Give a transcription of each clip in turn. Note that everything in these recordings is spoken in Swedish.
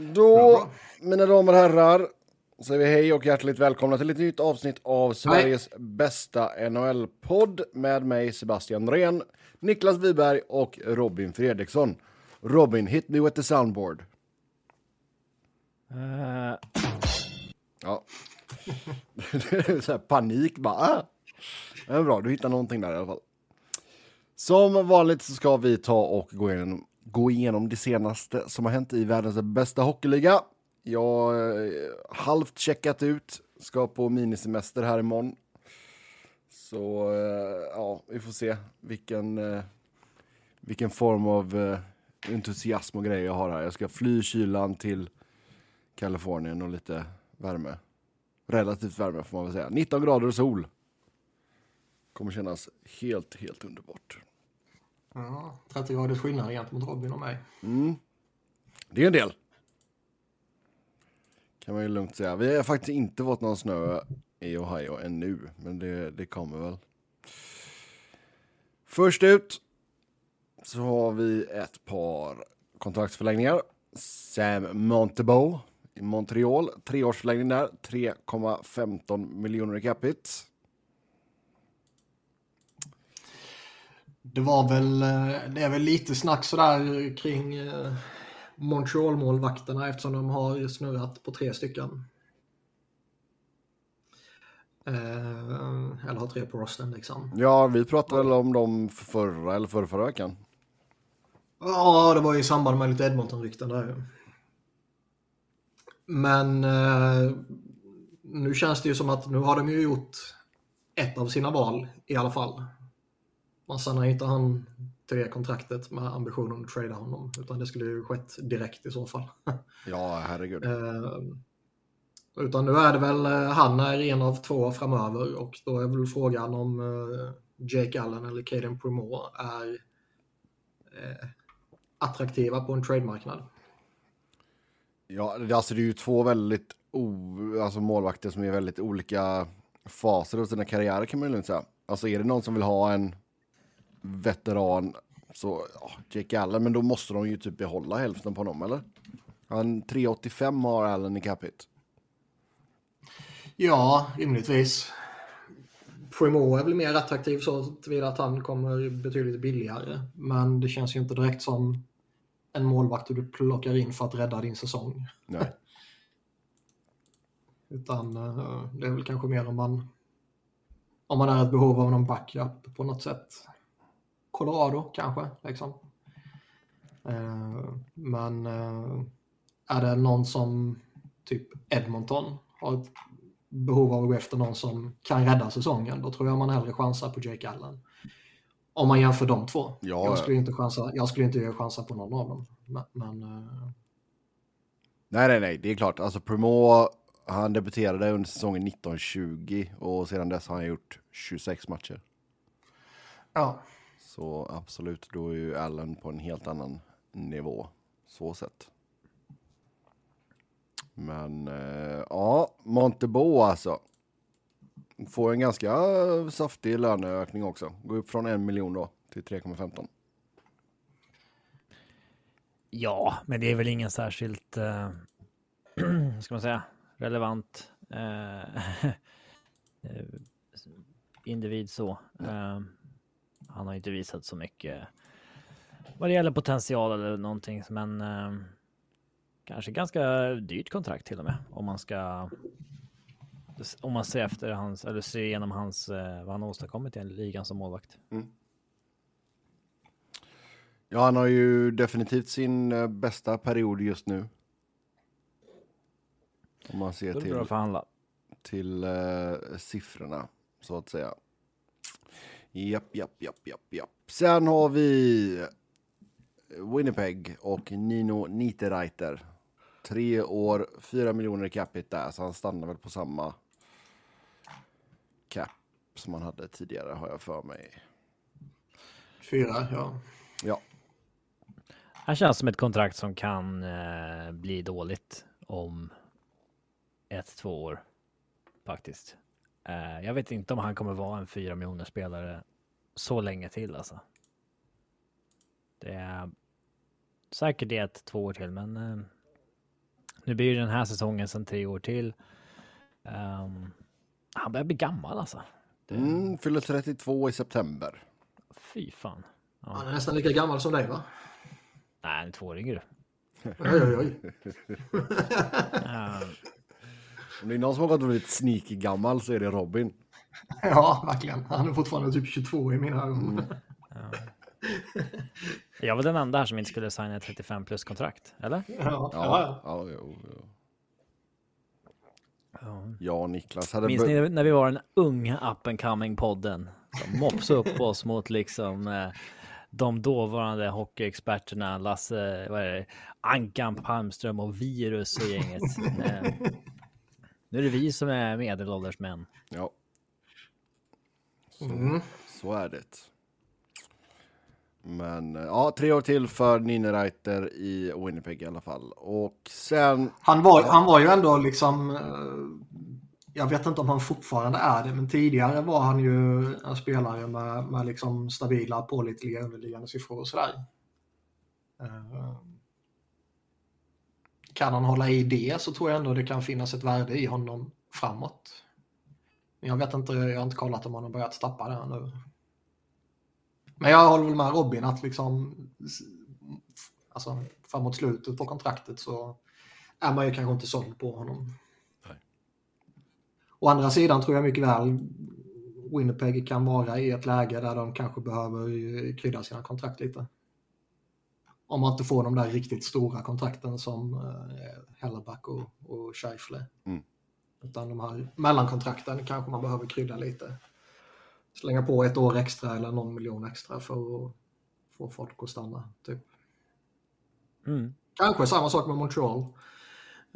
Då, mina damer och herrar, säger vi hej och hjärtligt välkomna till ett nytt avsnitt av Sveriges bästa NHL-podd med mig Sebastian Norén, Niklas Wiberg och Robin Fredriksson. Robin, hit me with the soundboard. Uh... Ja. det är så här panik bara. Ah. Det är bra, du hittar någonting där i alla fall. Som vanligt så ska vi ta och gå igenom, gå igenom det senaste som har hänt i världens bästa hockeyliga. Jag har halvt checkat ut, ska på minisemester här imorgon. Så eh, ja, vi får se vilken, eh, vilken form av entusiasm och grejer jag har här. Jag ska fly kylan till Kalifornien och lite värme. Relativt värme får man väl säga. 19 grader och sol. Kommer kännas helt, helt underbart. Ja, 30 graders skillnad gentemot Robin och mig. Mm. Det är en del. Kan man ju lugnt säga. Vi har faktiskt inte fått någon snö i Ohio ännu, men det, det kommer väl. Först ut så har vi ett par kontraktsförlängningar. Sam Montebo i Montreal, treårsförlängning där, 3,15 miljoner i capita. Det var väl, eh, det är väl lite snack sådär kring eh, Montreal-målvakterna eftersom de har snurrat på tre stycken. Eh, eller har tre på rosten liksom. Ja, vi pratade väl om dem förra eller förra, förra veckan. Ja, det var i samband med lite Edmonton-rykten där. Men nu känns det ju som att nu har de ju gjort ett av sina val i alla fall. Man sannar inte han till det kontraktet med ambitionen att trada honom. Utan det skulle ju skett direkt i så fall. Ja, herregud. Eh, utan nu är det väl, eh, han är en av två framöver och då är väl frågan om eh, Jake Allen eller Caden Primo är eh, attraktiva på en trademarknad. Ja, alltså det är ju två väldigt o, alltså målvakter som är väldigt olika faser av sina karriärer kan man ju lugnt säga. Alltså är det någon som vill ha en veteran så, ja, Jake Allen, men då måste de ju typ behålla hälften på honom, eller? Han 3,85 har Allen i capita. Ja, rimligtvis. Primo är väl mer attraktiv så tillvida att han kommer betydligt billigare. Men det känns ju inte direkt som en målvakt du plockar in för att rädda din säsong. Nej. Utan uh, det är väl kanske mer om man om man är ett behov av någon backup på något sätt. Colorado kanske, liksom. Uh, men uh, är det någon som typ Edmonton har ett behov av att gå efter någon som kan rädda säsongen, då tror jag man hellre chansar på Jake Allen. Om man jämför de två. Ja, jag, skulle inte chansa, jag skulle inte chansa på någon av dem. Men, men uh... Nej, nej, nej, det är klart. Alltså Primo, han debuterade under säsongen 1920 och sedan dess har han gjort 26 matcher. Ja. Så absolut, då är ju Allen på en helt annan nivå, så sett. Men uh, ja, Montebo alltså. Får en ganska saftig löneökning också. Går upp från en miljon då till 3,15. Ja, men det är väl ingen särskilt, uh, ska man säga, relevant uh, individ så. Uh, han har inte visat så mycket vad det gäller potential eller någonting, men uh, kanske ganska dyrt kontrakt till och med om man ska om man ser efter hans, eller ser igenom hans, eh, vad han åstadkommit i ligan som målvakt. Mm. Ja, han har ju definitivt sin eh, bästa period just nu. Om man ser till, till uh, siffrorna, så att säga. Japp, japp, japp, japp, japp. Sen har vi Winnipeg och Nino Niederreiter. Tre år, fyra miljoner i capita så han stannar väl på samma cap som man hade tidigare har jag för mig. Fyra, ja. Ja. Han känns som ett kontrakt som kan eh, bli dåligt om ett, två år faktiskt. Eh, jag vet inte om han kommer vara en fyra miljoner spelare så länge till alltså. Det är säkert det ett, två år till, men eh, Nu blir det den här säsongen sedan tre år till. Um, han börjar bli gammal alltså. Det... Mm, fyller 32 i september. Fy fan. Ja. Han är nästan lika gammal som dig va? Nej, han är två år yngre. Oj, oj, oj. Om det är någon som har gått väldigt sneaky gammal så är det Robin. Ja, verkligen. Han är fortfarande typ 22 i mina ögon. Mm. Ja. Jag var den enda här som inte skulle signa ett 35 plus kontrakt, eller? Ja, ja, ja. ja, jo, jo. Ja, och Niklas hade... Minns ni när vi var den unga up and coming podden? Som mopsade upp oss mot liksom eh, de dåvarande hockeyexperterna Lasse, vad är det, Ankan Palmström och Virus och gänget. Eh, nu är det vi som är medelålders män. Ja. Så, mm. så är det. Men eh, ja, tre år till för Ninereiter i Winnipeg i alla fall. Och sen... Han var, han var ju ändå liksom... Eh, jag vet inte om han fortfarande är det, men tidigare var han ju en spelare med, med liksom stabila, pålitliga, underliggande siffror och sådär. Kan han hålla i det så tror jag ändå det kan finnas ett värde i honom framåt. Men jag vet inte, jag har inte kollat om han har börjat tappa det nu. Men jag håller väl med Robin att liksom alltså, framåt slutet på kontraktet så är man ju kanske inte såld på honom. Nej. Å andra sidan tror jag mycket väl Winnipeg kan vara i ett läge där de kanske behöver krydda sina kontrakt lite. Om man inte får de där riktigt stora kontrakten som eh, Hellerback och, och Scheifele. Mm. Utan de här mellankontrakten kanske man behöver krydda lite slänga på ett år extra eller någon miljon extra för att få folk att stanna. Typ. Mm. Kanske samma sak med Montreal.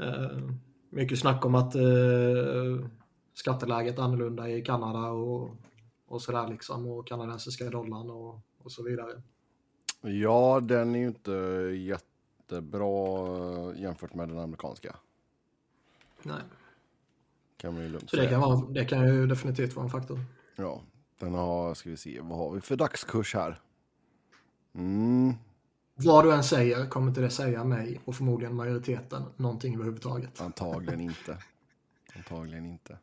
Uh, mycket snack om att uh, skatteläget är annorlunda i Kanada och, och sådär liksom och kanadensiska dollarn och, och så vidare. Ja, den är ju inte jättebra jämfört med den amerikanska. Nej. Kan man ju lugnt så det kan, vara, det kan ju definitivt vara en faktor. Ja, den har, ska vi se, vad har vi för dagskurs här? Mm. Vad du än säger kommer inte det säga mig och förmodligen majoriteten någonting överhuvudtaget. Antagligen inte. Antagligen inte.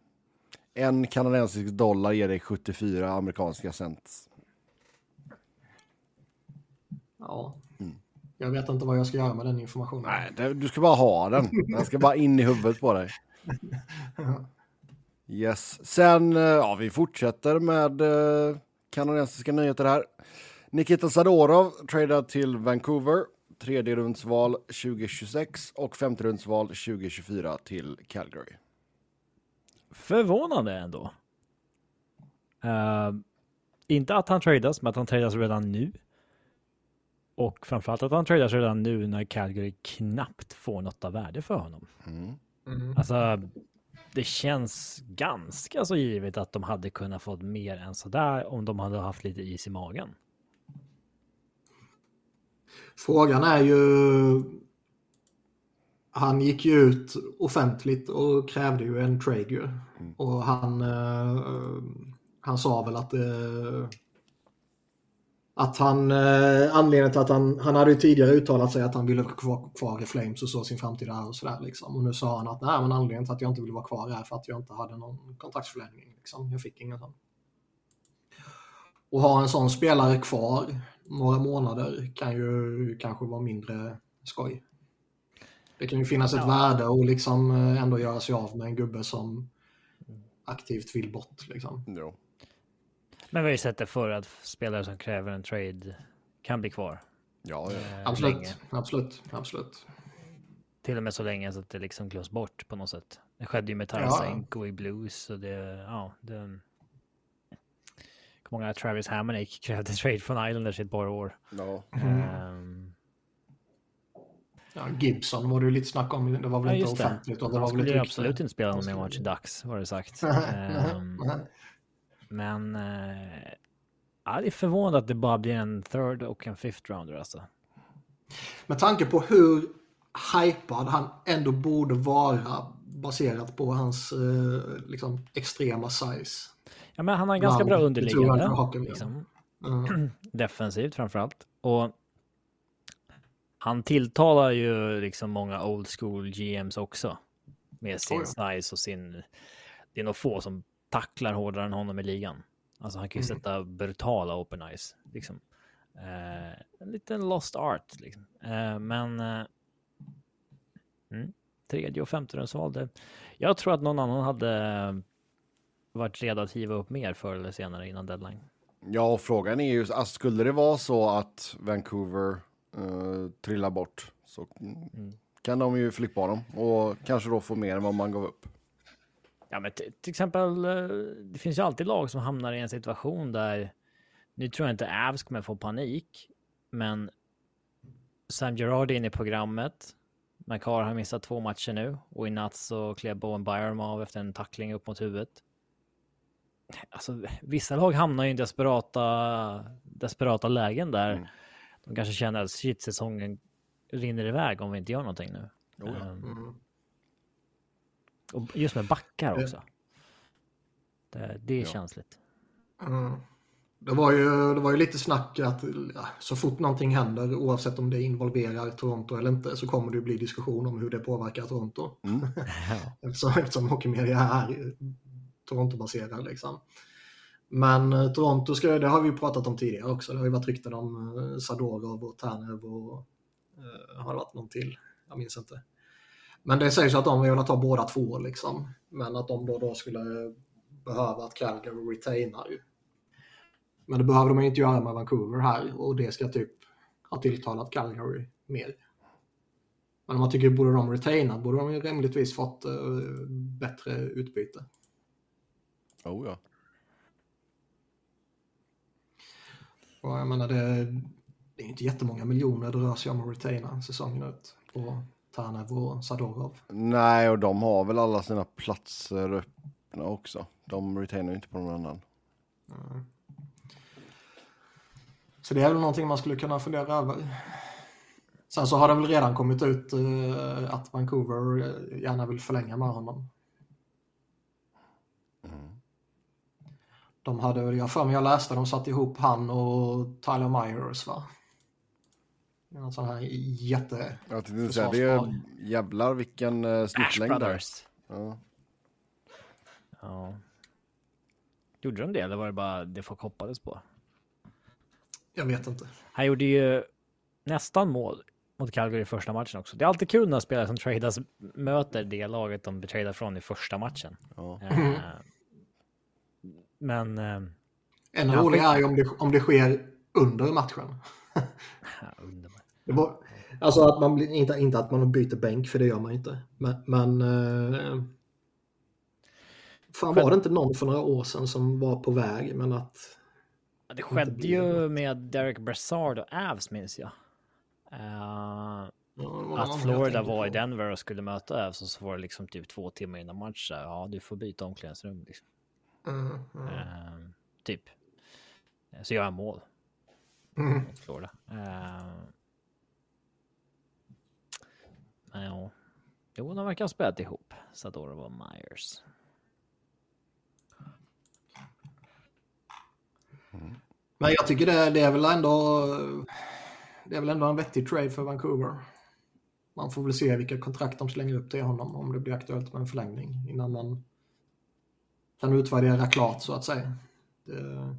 En kanadensisk dollar ger dig 74 amerikanska cent. Ja. Mm. Jag vet inte vad jag ska göra med den informationen. Nej, det, du ska bara ha den. Den ska bara in i huvudet på dig. Yes. Sen, eh, ja, vi fortsätter med eh, kanadensiska nyheter här. Nikita Zadorov tradad till Vancouver. Tredje rundsval 2026 och femte rundsval 2024 till Calgary. Förvånande ändå. Uh, inte att han tradas, men att han tradas redan nu. Och framförallt att han tradas redan nu när Calgary knappt får något av värde för honom. Mm. Mm. Alltså, det känns ganska så givet att de hade kunnat få mer än så där om de hade haft lite is i magen. Frågan är ju... Han gick ju ut offentligt och krävde ju en trade ju. Mm. Och han, uh, han sa väl att uh, att han, eh, anledningen till att han, han hade ju tidigare uttalat sig att han ville vara kvar, kvar i Flames och så sin framtid där och sådär liksom. Och nu sa han att nej men anledningen till att jag inte ville vara kvar är för att jag inte hade någon kontraktsförlängning liksom. Jag fick ingen sån. Och ha en sån spelare kvar några månader kan ju kanske vara mindre skoj. Det kan ju finnas ett ja. värde och liksom eh, ändå göra sig av med en gubbe som aktivt vill bort liksom. Ja. Men vi har ju sett det förr att spelare som kräver en trade kan bli kvar. Ja, ja. Eh, absolut. Länge. absolut, absolut. Till och med så länge så att det liksom glöms bort på något sätt. Det skedde ju med Tarasenko ja. i Blues och det, ja, det... Många Travis Hamonic krävde trade från Islanders i ett par år. Ja. Um... ja, Gibson var det ju lite snack om. Det var väl ja, inte offentligt. Det. Och det var skulle väl absolut inte spela någon mer match i dags, var det sagt. um... Men eh, ja, det är förvånande att det bara blir en third och en fifth rounder alltså. Med tanke på hur hypad han ändå borde vara baserat på hans eh, liksom, extrema size. Ja, men han har ganska bra underliggande. Liksom. Mm. Defensivt framförallt. Och Han tilltalar ju liksom många old school GMs också. Med sin Oh ja. size och sin... Det är nog få som tacklar hårdare än honom i ligan. Alltså han kan ju Mm. sätta brutala open eyes. Liksom. Eh, en liten lost art. Liksom. Eh, men... Eh, mm, tredje och femte rundsval. det- Jag tror att någon annan hade varit redo att hiva upp mer förr eller senare innan deadline. Ja, och frågan är ju, alltså, skulle det vara så att Vancouver eh, trillar bort så Mm. kan de ju flippa honom och kanske då få mer än vad man gav upp. Ja, men till exempel, eh, det finns ju alltid lag som hamnar i en situation där, nu tror jag inte Avs kommer få panik, men Sam Gerard är inne i programmet. McCarr har missat två matcher nu och i natt så klev Bowen Byram av efter en tackling upp mot huvudet. Alltså, vissa lag hamnar ju i desperata, desperata lägen där Mm. de kanske känner att shit, säsongen rinner iväg om vi inte gör någonting nu. Ehm, Mm. Och just med backar också. Det, det är Ja. känsligt. Mm. Det var, ju, det var ju lite snack att ja, så fort någonting händer, oavsett om det involverar Toronto eller inte, så kommer det ju bli diskussion om hur det påverkar Toronto. Mm. Eftersom, eftersom hockeymedia är Toronto-baserad. Liksom. Men eh, Toronto, ska, det har vi ju pratat om tidigare också. Det har ju varit rykten om eh, Sadorov och Tanev och eh, har det varit någon till? Jag minns inte. Men det sägs ju att de vill ta båda två liksom. Men att de då, då skulle behöva att Calgary retainar. Men det behöver de ju inte göra med Vancouver här och det ska typ ha tilltalat Calgary mer. Men om man tycker borde de retaina borde de ju rimligtvis fått eh, bättre utbyte. Oh, ja. Och jag menar det, det är inte jättemånga miljoner det rör sig om att retaina säsongen ut på Tanev och Sadorov. Nej, och de har väl alla sina platser öppna också. De retainar ju inte på någon annan. Mm. Så det är väl någonting man skulle kunna fundera över. Sen så har det väl redan kommit ut eh, att Vancouver eh, gärna vill förlänga med honom. Mm. De hade väl, jag för mig jag läste, de satte ihop han och Tyler Myers va? En sån här jätte... Jag tänkte säga, det är jävlar vilken uh, Ash snittlängd där. Brothers. Ja. Ja. Gjorde de det eller var det bara det folk hoppades på? Jag vet inte. Han gjorde ju nästan mål mot Calgary i första matchen också. Det är alltid kul när spelare som tradas möter det laget de tradar från i första matchen. Ja. Eh, Men eh, En Ja, rolig skit- är ju om det, om det sker under matchen. Var, alltså att man inte, inte att man byter bänk, för det gör man inte. Men, men eh, fan var det inte någon för några år sedan som var på väg, men att Ja, Det skedde ju med Derek Brassard och Avs minns jag. Eh, ja, någon att Florida var i. Denver och skulle möta Avs och så var det liksom typ två timmar innan match. så här, Ja, du får byta omklädningsrum. Liksom. Mm, mm. Eh, typ. Eh, Så gör jag mål Mm. Florida. Eh, men ja. Jo, de verkar ha spelat ihop. Sadorov och Myers. Men jag tycker det, det är väl ändå det är väl ändå en vettig trade för Vancouver. Man får väl se vilka kontrakt de slänger upp till honom om det blir aktuellt med en förlängning innan man kan utvärdera klart så att säga. Det,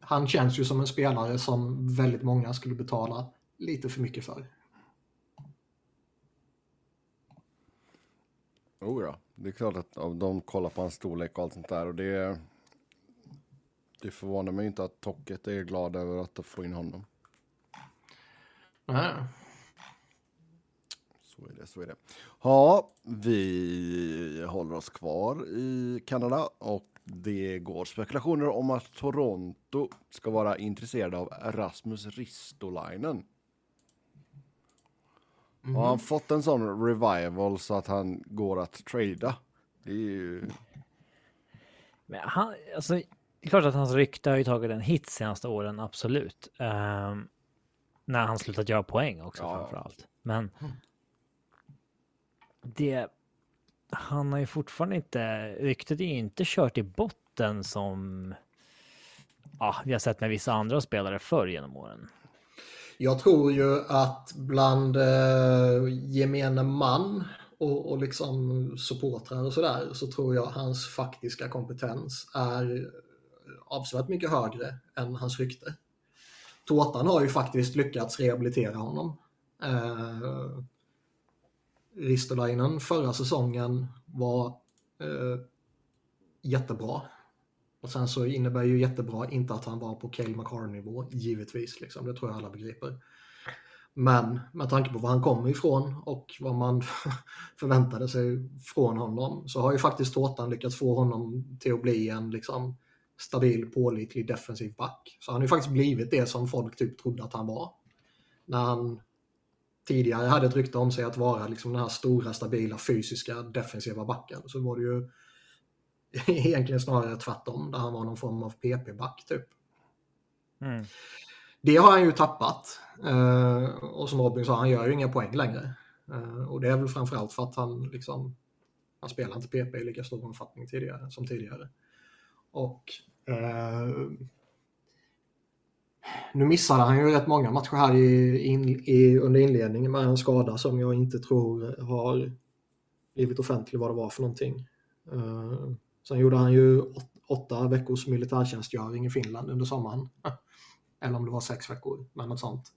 han känns ju som en spelare som väldigt många skulle betala lite för mycket för. Oh, ja. Det är klart att de kollar på hans storlek och allt sånt där. Och det, det förvånar mig inte att Tocket är glad över att få in honom. Nej. Så är det, så är det. Ja, vi håller oss kvar i Kanada och det går spekulationer om att Toronto ska vara intresserade av Rasmus Ristolainen. Har han fått en sån revival så att han går att trada? Det är ju... Men han, alltså, det är klart att hans rykte har ju tagit en hit senaste åren, absolut. Ehm, när han slutat göra poäng också Ja. framför allt. Men det, han har ju fortfarande inte, ryktet är ju inte kört i botten som ja, vi har sett med vissa andra spelare förr genom åren. Jag tror ju att bland eh, gemene man och, och liksom supportrar och sådär så tror jag hans faktiska kompetens är avsevärt mycket högre än hans rykte. Tårtan har ju faktiskt lyckats rehabilitera honom. Eh, Ristolainen förra säsongen var eh, jättebra. Och sen så innebär ju jättebra inte att han var på Cale McCarr-nivå, givetvis. Liksom. Det tror jag alla begriper. Men med tanke på var han kommer ifrån och vad man förväntade sig från honom så har ju faktiskt Tårtan lyckats få honom till att bli en liksom, stabil, pålitlig defensiv back. Så han har ju faktiskt blivit det som folk typ trodde att han var. När han tidigare hade ett rykte om sig att vara liksom den här stora, stabila, fysiska, defensiva backen så var det ju egentligen snarare tvärtom, där han var någon form av PP-back typ. Mm. Det har han ju tappat. Eh, och som Robin sa, han gör ju inga poäng längre. Eh, och det är väl framförallt för att han liksom, han spelar inte PP i lika stor omfattning tidigare, som tidigare. Och eh, nu missade han ju rätt många matcher här i, in, i, under inledningen med en skada som jag inte tror har blivit offentlig vad det var för någonting. Uh, sen gjorde han ju åtta veckors militärtjänstgöring i Finland under sommaren. Eller om det var sex veckor, men något sånt.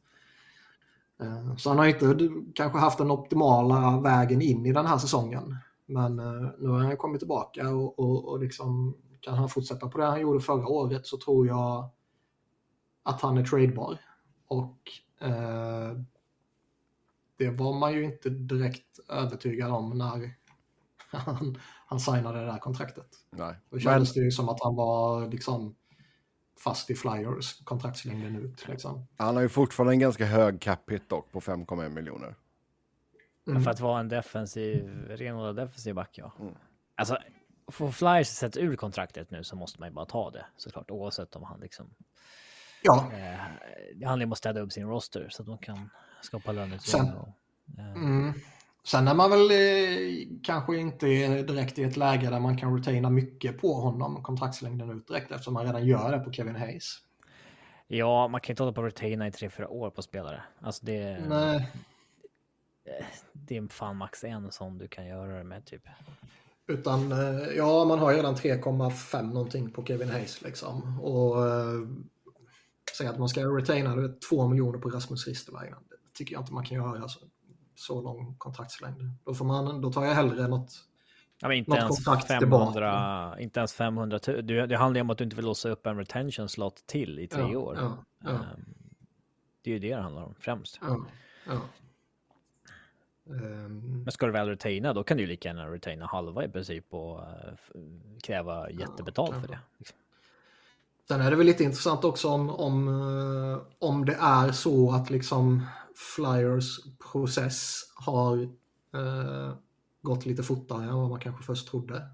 Eh, så han har inte kanske haft den optimala vägen in i den här säsongen. Men eh, nu har han kommit tillbaka och, och, och liksom, kan han fortsätta på det han gjorde förra året så tror jag att han är tradebar. Och eh, det var man ju inte direkt övertygad om när han, han signade det där kontraktet. Nej. Då kändes det ju som att han var liksom fast i Flyers kontraktslängden ut. Liksom. Han har ju fortfarande en ganska hög cap hit dock på 5,1 miljoner. Mm. För att vara en defensiv, renodlad defensiv back ja. Mm. Alltså, får Flyers sätta ur kontraktet nu så måste man ju bara ta det såklart oavsett om han liksom Ja. Eh, det handlar om att städa upp sin roster så att de kan skapa löneutrymme. Eh. Mm. Sen är man väl eh, kanske inte direkt i ett läge där man kan retaina mycket på honom kontraktslängden ut direkt eftersom man redan gör det på Kevin Hayes. Ja, man kan inte hålla på att retaina i tre fyra år på spelare. Alltså det, Nej. det är fan max en som du kan göra det med typ. Utan eh, ja, man har ju redan 3,5 någonting på Kevin Hayes liksom. Och säga att man ska retaina du två miljoner på Rasmus Ristolainen. Det tycker jag inte man kan göra alltså, så lång kontraktslängd. Då, får man, då tar jag hellre något Ja, men inte, ens 500, inte ens 500 000. Det handlar ju om att du inte vill låsa upp en retention slot till i tre ja, år. Ja, ja. Ehm, det är ju det det handlar om främst. Um, men ska du väl retaina, då kan du ju lika gärna retaina halva i princip och uh, kräva jättebetalt för det. Liksom. Sen är det väl lite intressant också om, om, eh, om det är så att liksom Flyers process har eh, gått lite fortare än vad man kanske först trodde.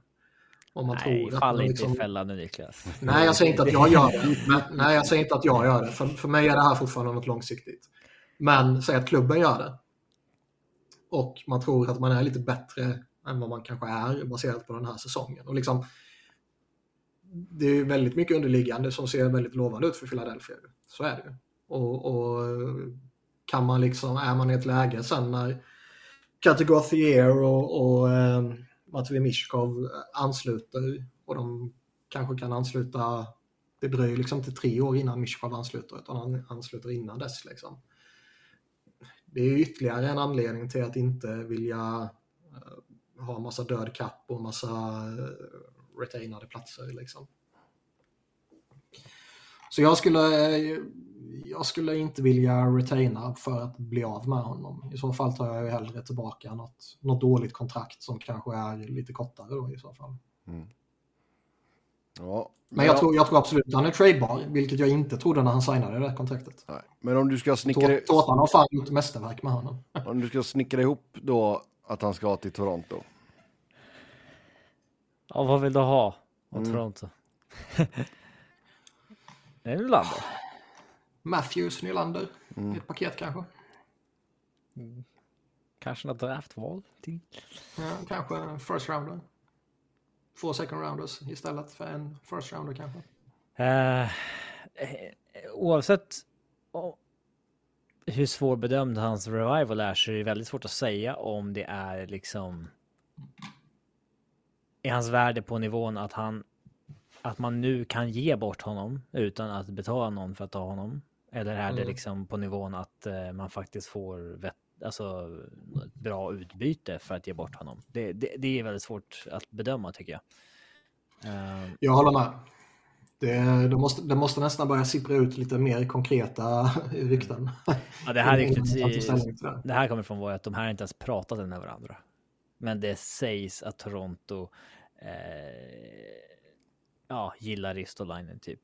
Om man nej, tror fall att inte liksom... i fällan nu Niklas. Nej, jag säger inte att jag gör det. Men, nej, jag säger inte att jag gör det. För, för mig är det här fortfarande något långsiktigt. Men säg att klubben gör det. Och man tror att man är lite bättre än vad man kanske är baserat på den här säsongen. Och liksom, det är väldigt mycket underliggande som ser väldigt lovande ut för Philadelphia. Så är det ju. Och, och, kan man liksom, är man i ett läge sen när Kategothier och, och eh, Matvej Mishkov ansluter och de kanske kan ansluta, det dröjer liksom inte tre år innan Mishkov ansluter utan han ansluter innan dess. Liksom. Det är ytterligare en anledning till att inte vilja eh, ha massa död kapp och massa eh, retainade platser. Liksom. Så jag skulle, jag skulle inte vilja retaina för att bli av med honom. I så fall tar jag hellre tillbaka något, något dåligt kontrakt som kanske är lite kortare då i så fall. Mm. Ja, men, men jag, tror, jag tror absolut att han är tradebar, vilket jag inte trodde när han signade det kontraktet. Nej. Men om du ska snickra... Tårtan har fan gjort mästerverk med honom. om du ska snickra ihop då att han ska till Toronto. Ja, vad vill du ha av mm. Toronto? är det Nylander? Matthews, Nylander. Mm. Ett paket kanske. Mm. Kanske något draftval till. Ja, kanske en first rounder. Två second rounders istället för en first rounder kanske. Uh, oavsett hur svårbedömd hans revival är så är det väldigt svårt att säga om det är liksom. Är hans värde på nivån att han att man nu kan ge bort honom utan att betala någon för att ta honom? Eller är det Mm. liksom på nivån att eh, man faktiskt får alltså, bra utbyte för att ge bort honom? Det, det, det är väldigt svårt att bedöma tycker jag. Eh, Jag håller med. Det, det, måste, det måste nästan börja sippra ut lite mer konkreta rykten. ja, det här till det. Det här kommer från var att de här inte ens pratat med varandra. Men det sägs att Toronto eh, ja, gillar Ristolainen typ.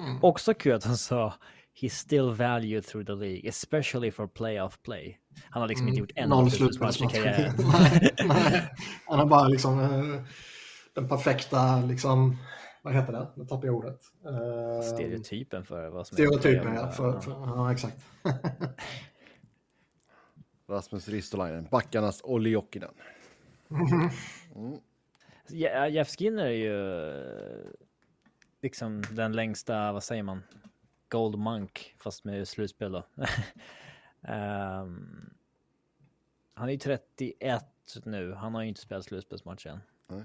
Mm. Också kul att han sa He's still valued through the League, especially for playoff play. Han har liksom inte gjort en Mm. Noll slutspelsmatch i karriären. slutspelsmatcher. Nej, Han har bara liksom eh, den perfekta, liksom, vad heter det? Nu tappar jag ordet. Eh, Stereotypen för vad som Stereotypen, ja. Ja. För, för, ja, exakt. Rasmus Ristolainen, backarnas Olli Jokinen. Ja, Jeff Skinner är ju liksom den längsta, vad säger man, Gold Monk fast med slutspel då. Ehm, han är ju 31 nu, han har ju inte spelat slutspelsmatch än. Nej.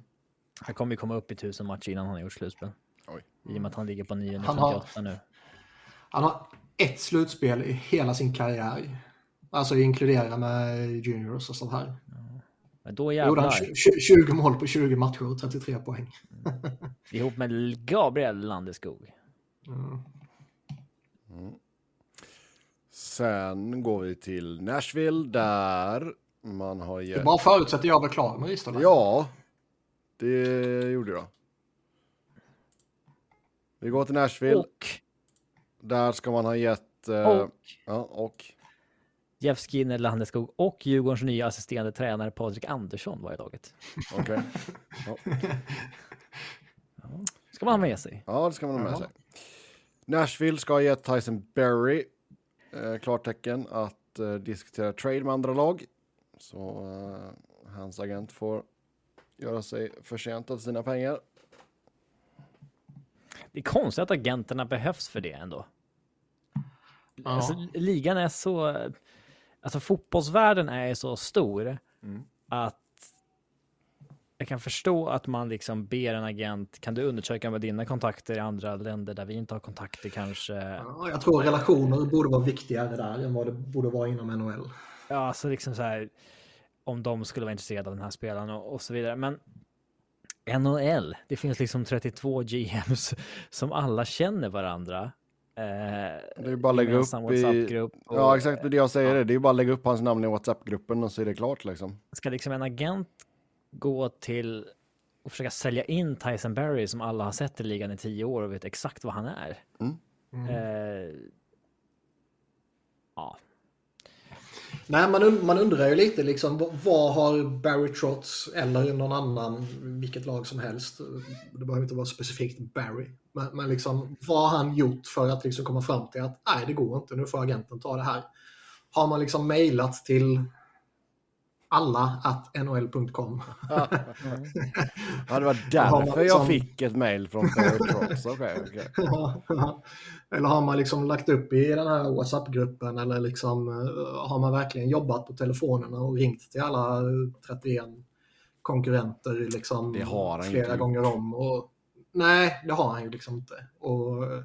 Han kommer ju komma upp i tusen matcher innan han har gjort slutspel. Oj. I och med att han ligger på Han 958 har- nu. Han har ett slutspel i hela sin karriär. Alltså inkludera med juniors och sånt här. Men då Gjorde jävlar, han 20, 20 mål på 20 matcher och 33 poäng. ihop med Gabriel Landeskog. Mm. Sen går vi till Nashville där man har Det gett... bara förutsätter jag var klar med Ristolainen. Ja, det gjorde jag. Vi går till Nashville. Och, Där ska man ha gett... eh, och Ja, och. Jeff Skinner, Landeskog och Djurgårdens nya assisterande tränare Patrik Andersson var i laget. Okej. Ska man ha med sig. Ja, det ska man ha med Jaha. sig. Nashville ska gett Tyson Berry eh, klartecken att eh, diskutera trade med andra lag. Så eh, hans agent får göra sig förtjänt av sina pengar. Det är konstigt att agenterna behövs för det ändå. Ja. Alltså, ligan är så... Alltså fotbollsvärlden är så stor att jag kan förstå att man liksom ber en agent, kan du undersöka med dina kontakter i andra länder där vi inte har kontakter kanske? Ja, jag tror relationer borde vara viktigare där än vad det borde vara inom NHL. Ja, alltså liksom så här om de skulle vara intresserade av den här spelaren och, och så vidare. Men NHL, det finns liksom 32 GMs som alla känner varandra. Eh, Det är bara att lägga upp i... WhatsApp-grupp och- Ja, exakt det jag säger. Det är bara att lägga upp hans namn i WhatsApp-gruppen och så är det klart liksom. Ska liksom en agent gå till och försöka sälja in Tyson Berry som alla har sett i ligan i tio år och vet exakt vad han är? Mm. Eh, ja, Nej, man, und- man undrar ju lite liksom vad, vad har Barry Trotz eller någon annan, vilket lag som helst, det behöver inte vara specifikt Barry, men, men liksom vad har han gjort för att liksom komma fram till att nej, det går inte, nu får agenten ta det här. Har man liksom mejlat till alla att nhl.com? Ja, det var därför jag liksom- fick ett mail från Barry Trotz. Okej, okej. eller har man liksom lagt upp i den här WhatsApp-gruppen eller liksom eh, har man verkligen jobbat på telefonerna och ringt till alla 31 konkurrenter liksom Det har han flera inte gånger om? Och, nej, det har han ju liksom inte. Och, eh,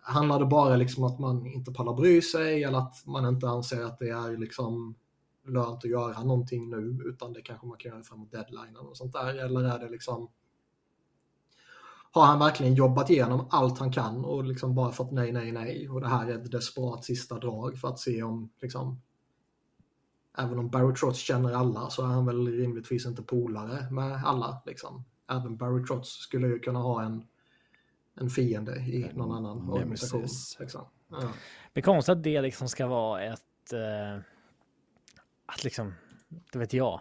handlar det bara liksom att man inte pallar bry sig eller att man inte anser att det är liksom lönt att göra någonting nu utan det kanske man kan göra framåt deadline och sånt där eller är det liksom har han verkligen jobbat igenom allt han kan och liksom bara fått nej, nej, nej och det här är ett desperat sista drag för att se om liksom även om Barry Trotz känner alla så är han väl rimligtvis inte polare med alla liksom. Även Barry Trotz skulle ju kunna ha en en fiende i någon annan organisation. Liksom. Ja. Det är konstigt att det liksom ska vara ett... Eh, att liksom, det vet jag.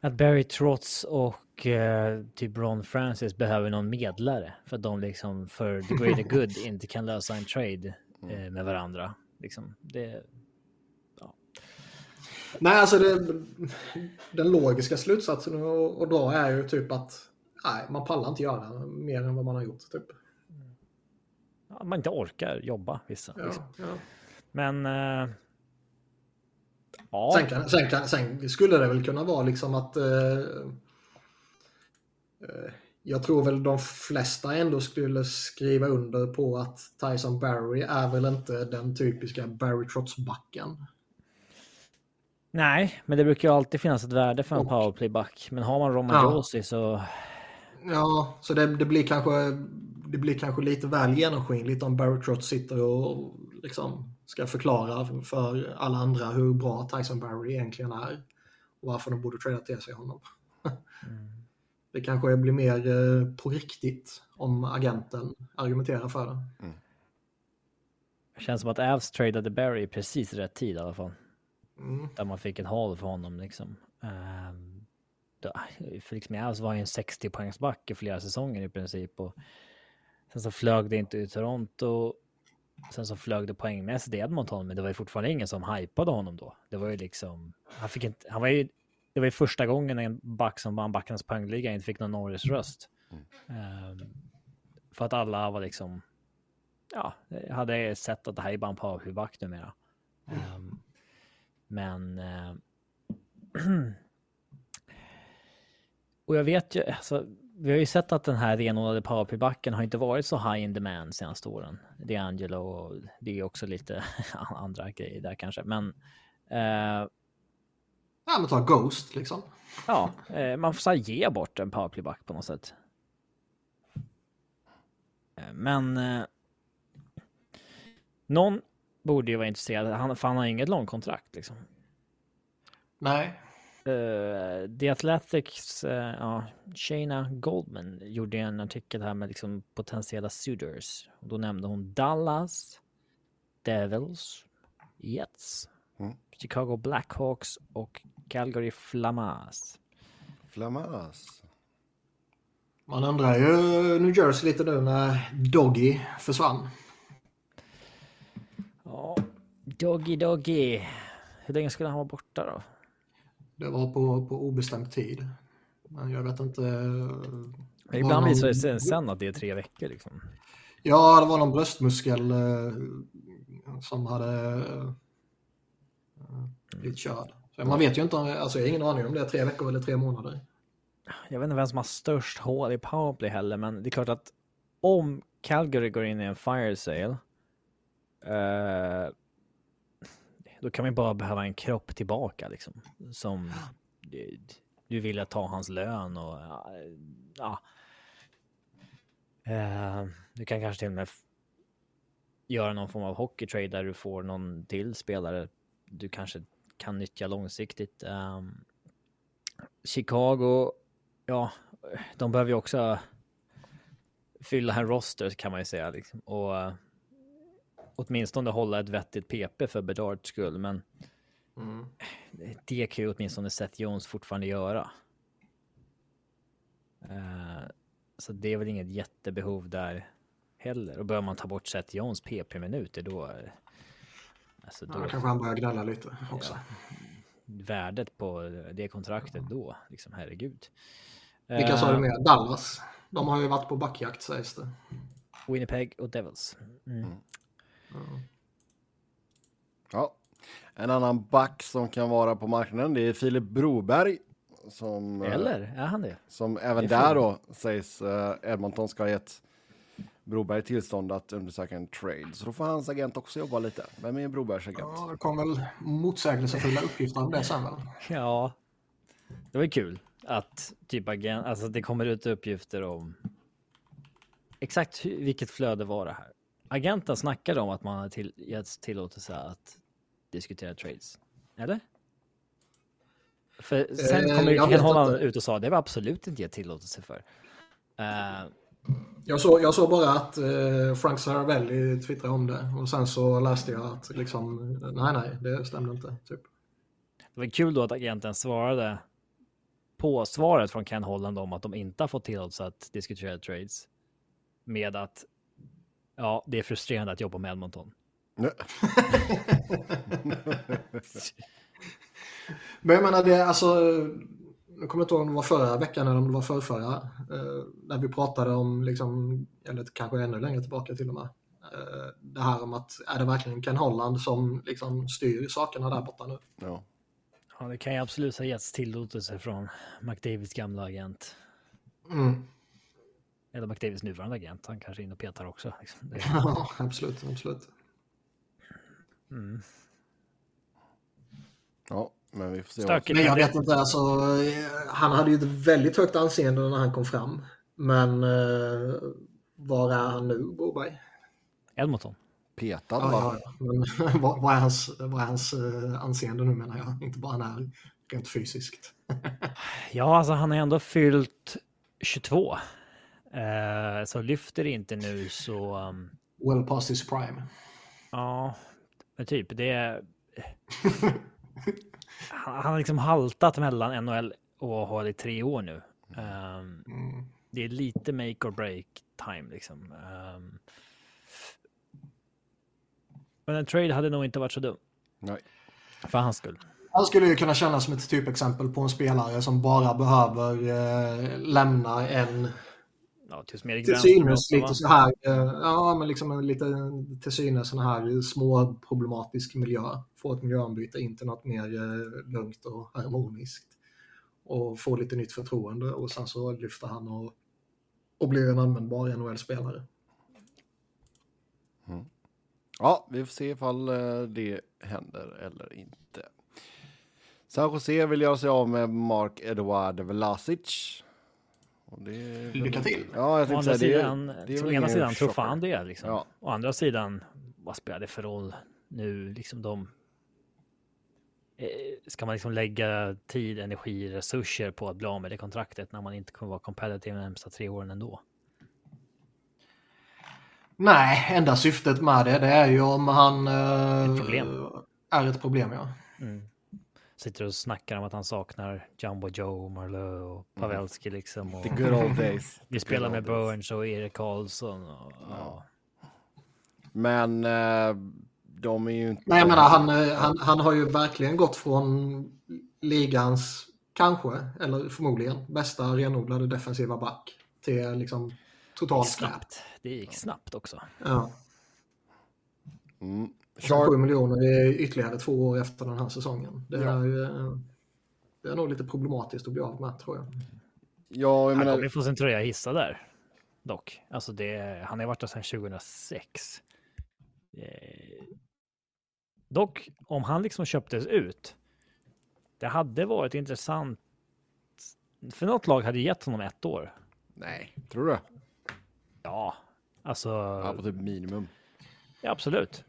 Att Barry Trotz och eh, typ Ron Francis behöver någon medlare. För att de liksom för the greater good inte kan lösa en trade eh, med varandra. Liksom, det, Nej, alltså det, den logiska slutsatsen att att dra är ju typ att nej, man pallar inte göra mer än vad man har gjort. Typ. ja, man inte orkar jobba vissa. Ja, Liksom. ja. Men... Eh, ja. Sen, kan, sen, kan, sen skulle det väl kunna vara liksom att... Eh, eh, jag tror väl de flesta ändå skulle skriva under på att Tyson Barry är väl inte den typiska Barry Trotz-backen. Nej, men det brukar ju alltid finnas ett värde för en powerplay-back. Men har man Roman ja. Josi så... Ja, så det, det, blir kanske, det blir kanske lite väl genomskinligt om Barry Trotz sitter och liksom ska förklara för alla andra hur bra Tyson Barry egentligen är. Och varför de borde trada till sig honom. Mm. Det kanske blir mer eh, på riktigt om agenten argumenterar för det. Mm. Det känns som att Avs tradade Barry i precis rätt tid i alla fall. Mm. Där man fick en haul för honom liksom. Um, då, Felix Miavs var ju en 60 poängsback i flera säsonger i princip. Och sen så flög det inte ut Toronto. Sen så flög det poängmässigt i Edmonton, men det var ju fortfarande ingen som hypade honom då. Det var ju liksom, han fick inte, han var ju, det var ju första gången en back som vann backarnas poängliga inte fick någon Norris-röst. Mm. Um, för att alla var liksom, ja, hade sett att det här är bara en powerplay-back numera. Um, men... Eh, och jag vet ju, alltså, vi har ju sett att den här renodlade powerplaybacken har inte varit så high in demand senaste åren. Det är Angelo och det är också lite andra grejer där kanske, men... Eh, ja, men ta Ghost liksom. Ja, eh, man får så ge bort en powerplayback på något sätt. Eh, men... Eh, någon borde ju vara intresserad, han, för han har inget långkontrakt liksom. Nej. Uh, The Athletics, uh, ja, Shayna Goldman gjorde en artikel här med liksom potentiella suitors. Och då nämnde hon Dallas, Devils, Jets, mm. Chicago Blackhawks och Calgary Flamas. Flamas. Man undrar ju New Jersey lite nu när Doggy försvann. Ja, Doggy Doggy. Hur länge skulle han vara borta då? Det var på, på obestämd tid. Men jag vet inte. Men ibland någon... visar det sig sen att det är tre veckor liksom. Ja, det var någon bröstmuskel eh, som hade eh, blivit körd. Så man vet ju inte, alltså jag har ingen aning om det är tre veckor eller tre månader. Jag vet inte vem som har störst hål i powerplay heller, men det är klart att om Calgary går in i en fire sale eh, då kan man bara behöva en kropp tillbaka liksom. Som du, du vill ta hans lön och ja. Uh, du kan kanske till och med göra någon form av hockeytrade där du får någon till spelare du kanske kan nyttja långsiktigt. Um, Chicago, ja, de behöver ju också fylla en roster kan man ju säga. Liksom. Och åtminstone hålla ett vettigt PP för Bedards skull, men mm. det kan ju åtminstone Seth Jones fortfarande göra. Uh, så det är väl inget jättebehov där heller. Och börjar man ta bort Seth Jones PP-minuter då... Alltså då ja, kanske han börjar gnälla lite också. Ja, värdet på det kontraktet mm. då, liksom herregud. Vilka sa du eh, med? Dallas? De har ju varit på backjakt sägs det. Winnipeg och Devils. Mm. Mm. Ja. En annan back som kan vara på marknaden det är Filip Broberg. Som, eh, Eller är han det? Som även där då sägs uh, Edmonton ska ha gett Broberg tillstånd att undersöka en trade. Så då får hans agent också jobba lite. Vem är Brobergs agent? Ja, det kom väl motsägelsefulla uppgifter om det sen väl? Ja, det var kul att typ agent, alltså det kommer ut uppgifter om exakt vilket flöde var det här agenten snackade om att man har till, getts tillåtelse att diskutera trades. Eller? För sen eh, kommer Ken Holland ut och sa det var absolut inte gett tillåtelse för. Uh, jag, såg, jag såg bara att eh, Frank Saravelli twittrade om det och sen så läste jag att liksom, nej, nej, det stämde inte. Typ. Det var kul då att agenten svarade på svaret från Ken Holland om att de inte har fått tillåtelse att diskutera trades med att Ja, det är frustrerande att jobba med Edmonton. Men jag menar, det alltså, jag kommer inte ihåg om det var förra veckan eller om det var förrförra, eh, när vi pratade om, liksom, eller kanske ännu längre tillbaka till och med, eh, det här om att är det verkligen Ken Holland som liksom styr sakerna där borta nu? Ja. Ja, det kan ju absolut ha getts tillåtelse från McDavids gamla agent. Mm. Eller McDavids nuvarande agent. Han kanske är inne och petar också. Liksom. Ja, absolut, absolut. mm. ja, men vi får se. Stökigt. Men jag vet inte, alltså, eh, han hade ju ett väldigt högt anseende när han kom fram. Men eh, var är han nu, Boberg? Edmonton. Petad Ja, va? ja. Men vad, vad är hans, vad är hans eh, anseende nu menar jag? Inte bara när rent fysiskt. Ja, alltså han har ändå fyllt 22. Eh, så lyfter inte nu så... um, Well past his prime. Ja, men typ det är... han han har liksom haltat mellan NHL och AHL i tre år nu. Um, Mm. det är lite make or break time liksom. Um, men en trade hade nog inte varit så dum. Nej. För hans skull. Han skulle ju kunna kännas som ett typexempel på en spelare som bara behöver eh, lämna en Ja, till till synes lite så här, eh, ja men liksom en lite till synes sån här små problematisk miljö. Få ett miljöombyte in till något mer eh, lugnt och harmoniskt. Och få lite nytt förtroende och sen så lyfter han och, och blir en användbar NHL-spelare. Ja, vi får se ifall eh, det händer eller inte. San Jose vill göra sig av med Mark Eduard Vlasic. Det... Lycka till! Ja, jag Å andra säga, det, sidan, är- det är å ena sidan tror fan det liksom. Ja. Å andra sidan, vad spelar det för roll nu? Liksom de... Eh, Ska man liksom lägga tid, energi, resurser på att bli av med det kontraktet när man inte kommer vara competitive de närmsta tre åren ändå? Nej, enda syftet med det, det är ju om han eh, Ett problem. är ett problem. Ja. Mm. Sitter och snackar om att han saknar Jumbo Joe, Marleau och Pavelski liksom. Och The good old days. vi spelar med. Burns och Erik Karlsson. Och, ja. Men eh, de är ju inte... Nej, jag menar han, eh, han, han har ju verkligen gått från ligans, kanske, eller förmodligen, bästa renodlade defensiva back till liksom Det totalt snabbt. Det gick snabbt också. Ja. Mm. Sharp, 7 miljoner är ytterligare två år efter den här säsongen. Det Ja. är, ju, eh, det är nog lite problematiskt att bli av med, tror jag. ja, jag Han kommer menar... få sin tröja hissad där. Dock. Alltså det, han har varit där sedan 2006. Eh, dock, om han liksom köptes ut. Det hade varit intressant. För något lag hade gett honom ett år. Nej, tror du? Ja, alltså. Ja, på typ minimum. Ja, absolut.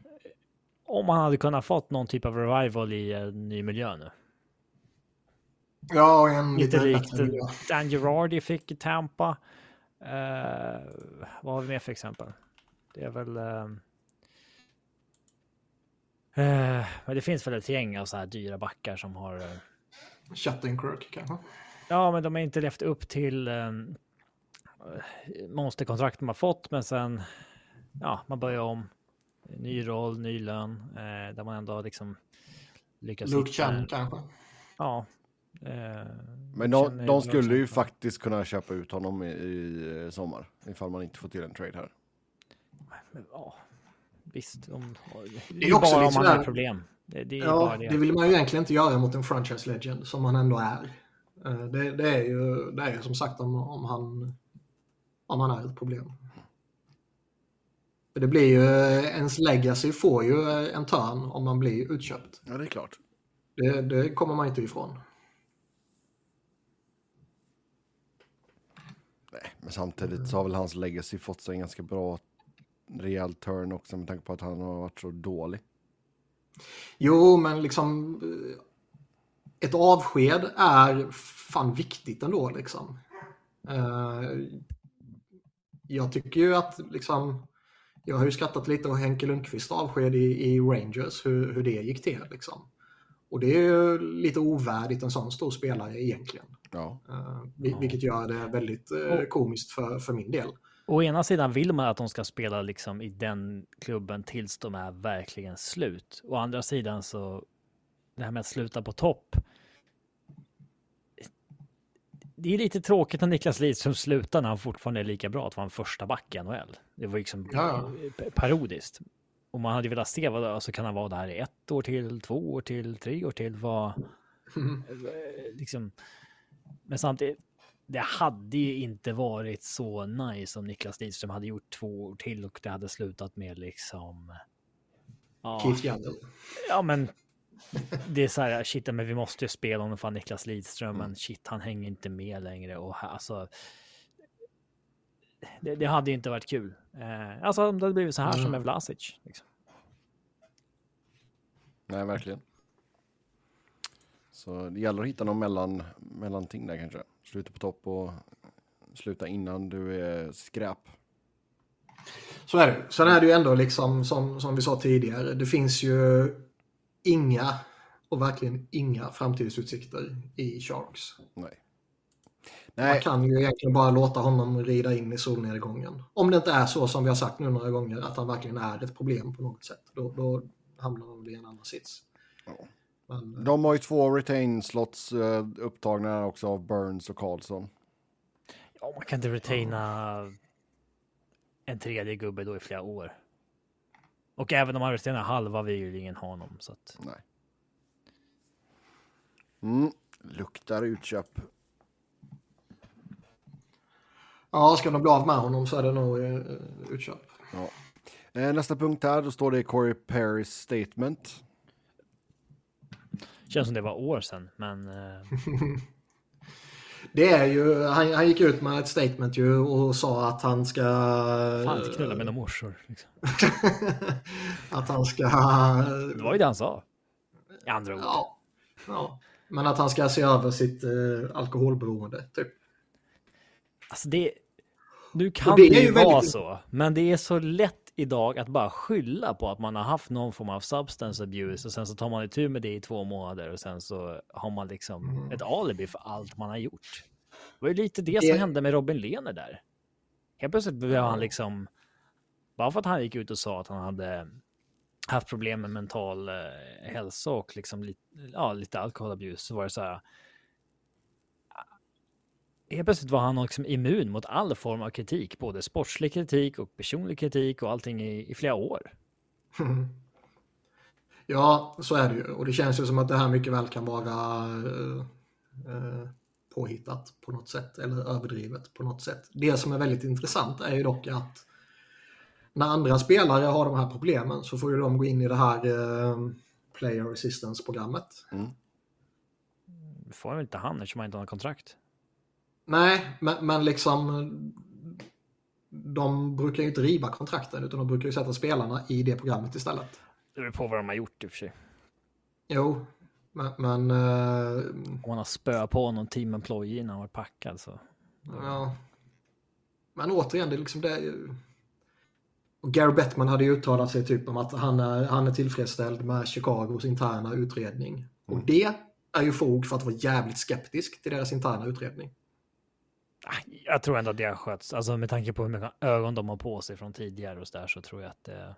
Om han hade kunnat fått någon typ av revival i en ny miljö nu. Ja, en Lite likt. Dan Girardi fick i Tampa. Eh, vad har vi mer för exempel? Det är väl... eh, eh, men det finns väl ett gäng av så här dyra backar som har... eh, Chattenkirk kanske. ja, men de har inte levt upp till monsterkontrakt de har fått, men sen... Ja, man börjar om. Ny roll, ny lön, eh, där man ändå har liksom lyckats... Luke Chan kanske. Ja. eh, Men de, de skulle ju faktiskt kunna köpa ut honom i, i eh, sommar. Ifall man inte får till en trade här. Ja, visst. Om, det är också bara om man har problem. Det, det är Ja, bara det. det. vill man ju egentligen inte göra mot en franchise legend som han ändå är. Eh, Det, det är ju det är ju som sagt om, om, han, om han är ett problem. För det blir ju, ens legacy får ju en törn om man blir utköpt. Ja, det är klart. Det, det kommer man inte ifrån. Nej, men samtidigt så har väl hans legacy fått sig en ganska bra rejäl turn också med tanke på att han har varit så dålig. Jo, men liksom eh, ett avsked är fan viktigt ändå liksom. Eh, Jag tycker ju att liksom, jag har ju skrattat lite åt Henke Lundqvist avsked i, i Rangers, hur, hur det gick till liksom. Och det är ju lite ovärdigt en sån stor spelare egentligen. Ja, vil- Vilket gör det väldigt eh, komiskt för, för min del. Å ena sidan vill man att de ska spela liksom i den klubben tills de är verkligen slut. Å andra sidan så det här med att sluta på topp. Det är lite tråkigt när Niklas Lidström slutar när han fortfarande är lika bra att vara en första back i NHL. Det var liksom Ja. parodiskt. Och man hade velat se vad alltså kan han vara där i ett år till, två år till, tre år till, vad Mm. liksom. Men samtidigt, det hade ju inte varit så nice om Niklas Lidström hade gjort två år till och det hade slutat med liksom. Ja, ja men det är så här, shit, men vi måste ju spela honom för Niklas Lidström, Mm. men shit, han hänger inte med längre och här, alltså. Det, det hade ju inte varit kul. Eh, alltså om det hade blivit så här som Mm. med Vlasic. Liksom. Nej, verkligen. Så det gäller att hitta någon mellan, mellanting där kanske. Sluta på topp och sluta innan du är skräp. Så är det. Sen är det ju ändå liksom som, som vi sa tidigare. Det finns ju inga och verkligen inga framtidsutsikter i Sharks. Nej. Man Nej, kan ju egentligen bara låta honom rida in i solnedgången. Om det inte är så som vi har sagt nu några gånger att han verkligen är ett problem på något sätt. Då, då hamnar han i en annan sits. Ja. Men, de har ju två retain slots eh, upptagna också av Burns och Karlsson. Ja, man kan inte retaina en tredje gubbe då i flera år. Och även om man retainar halva vill ju ingen ha honom. Så att, Nej. Mm. Luktar utköp. ja, ska de bli av med honom så är det nog eh, utköp. Ja. Eh, nästa punkt här, då står det Corey Perrys statement. känns som det var år sedan, men eh, Det är ju, han, han gick ut med ett statement ju och sa att han ska... fan inte knulla några morsor. Liksom. att han ska... Det var ju det han sa. I andra ord. Ja, ja. Men att han ska se över sitt eh, alkoholberoende, typ. Alltså det, nu kan det det, ju vara väldigt- så, men det är så lätt idag att bara skylla på att man har haft någon form av substance abuse och sen så tar man itu med det i två månader och sen så har man liksom Mm. ett alibi för allt man har gjort. Det var ju lite det som Det- hände med Robin Lehner där. Helt plötsligt blev han liksom, bara för att han gick ut och sa att han hade haft problem med mental eh, hälsa och liksom lite, ja, lite alkoholabus så var det så här. Helt plötsligt var han liksom immun mot all form av kritik, både sportslig kritik och personlig kritik och allting i, i flera år. Ja, så är det ju. Och det känns ju som att det här mycket väl kan vara eh, eh, påhittat på något sätt. Eller överdrivet på något sätt. Det som är väldigt intressant är ju dock att när andra spelare har de här problemen så får ju de gå in i det här eh, Player Assistance-programmet. Det får väl inte han eftersom han inte har kontrakt. Nej, men, men liksom de brukar ju inte riva kontrakten utan de brukar ju sätta spelarna i det programmet istället. Det beror på vad de har gjort i och för sig. Jo, men, men eh, Om man har spö på någon team employee innan han var packad så. ja. Men återigen, det är liksom det. Och Gary Bettman hade ju uttalat sig typ om att han är, han är tillfredsställd med Chicagos interna utredning. Och det är ju fog för att vara jävligt skeptisk till deras interna utredning. Ah, Jag tror ändå att det har skötts. Alltså med tanke på hur mycket ögon de har på sig från tidigare och så där så tror jag att det.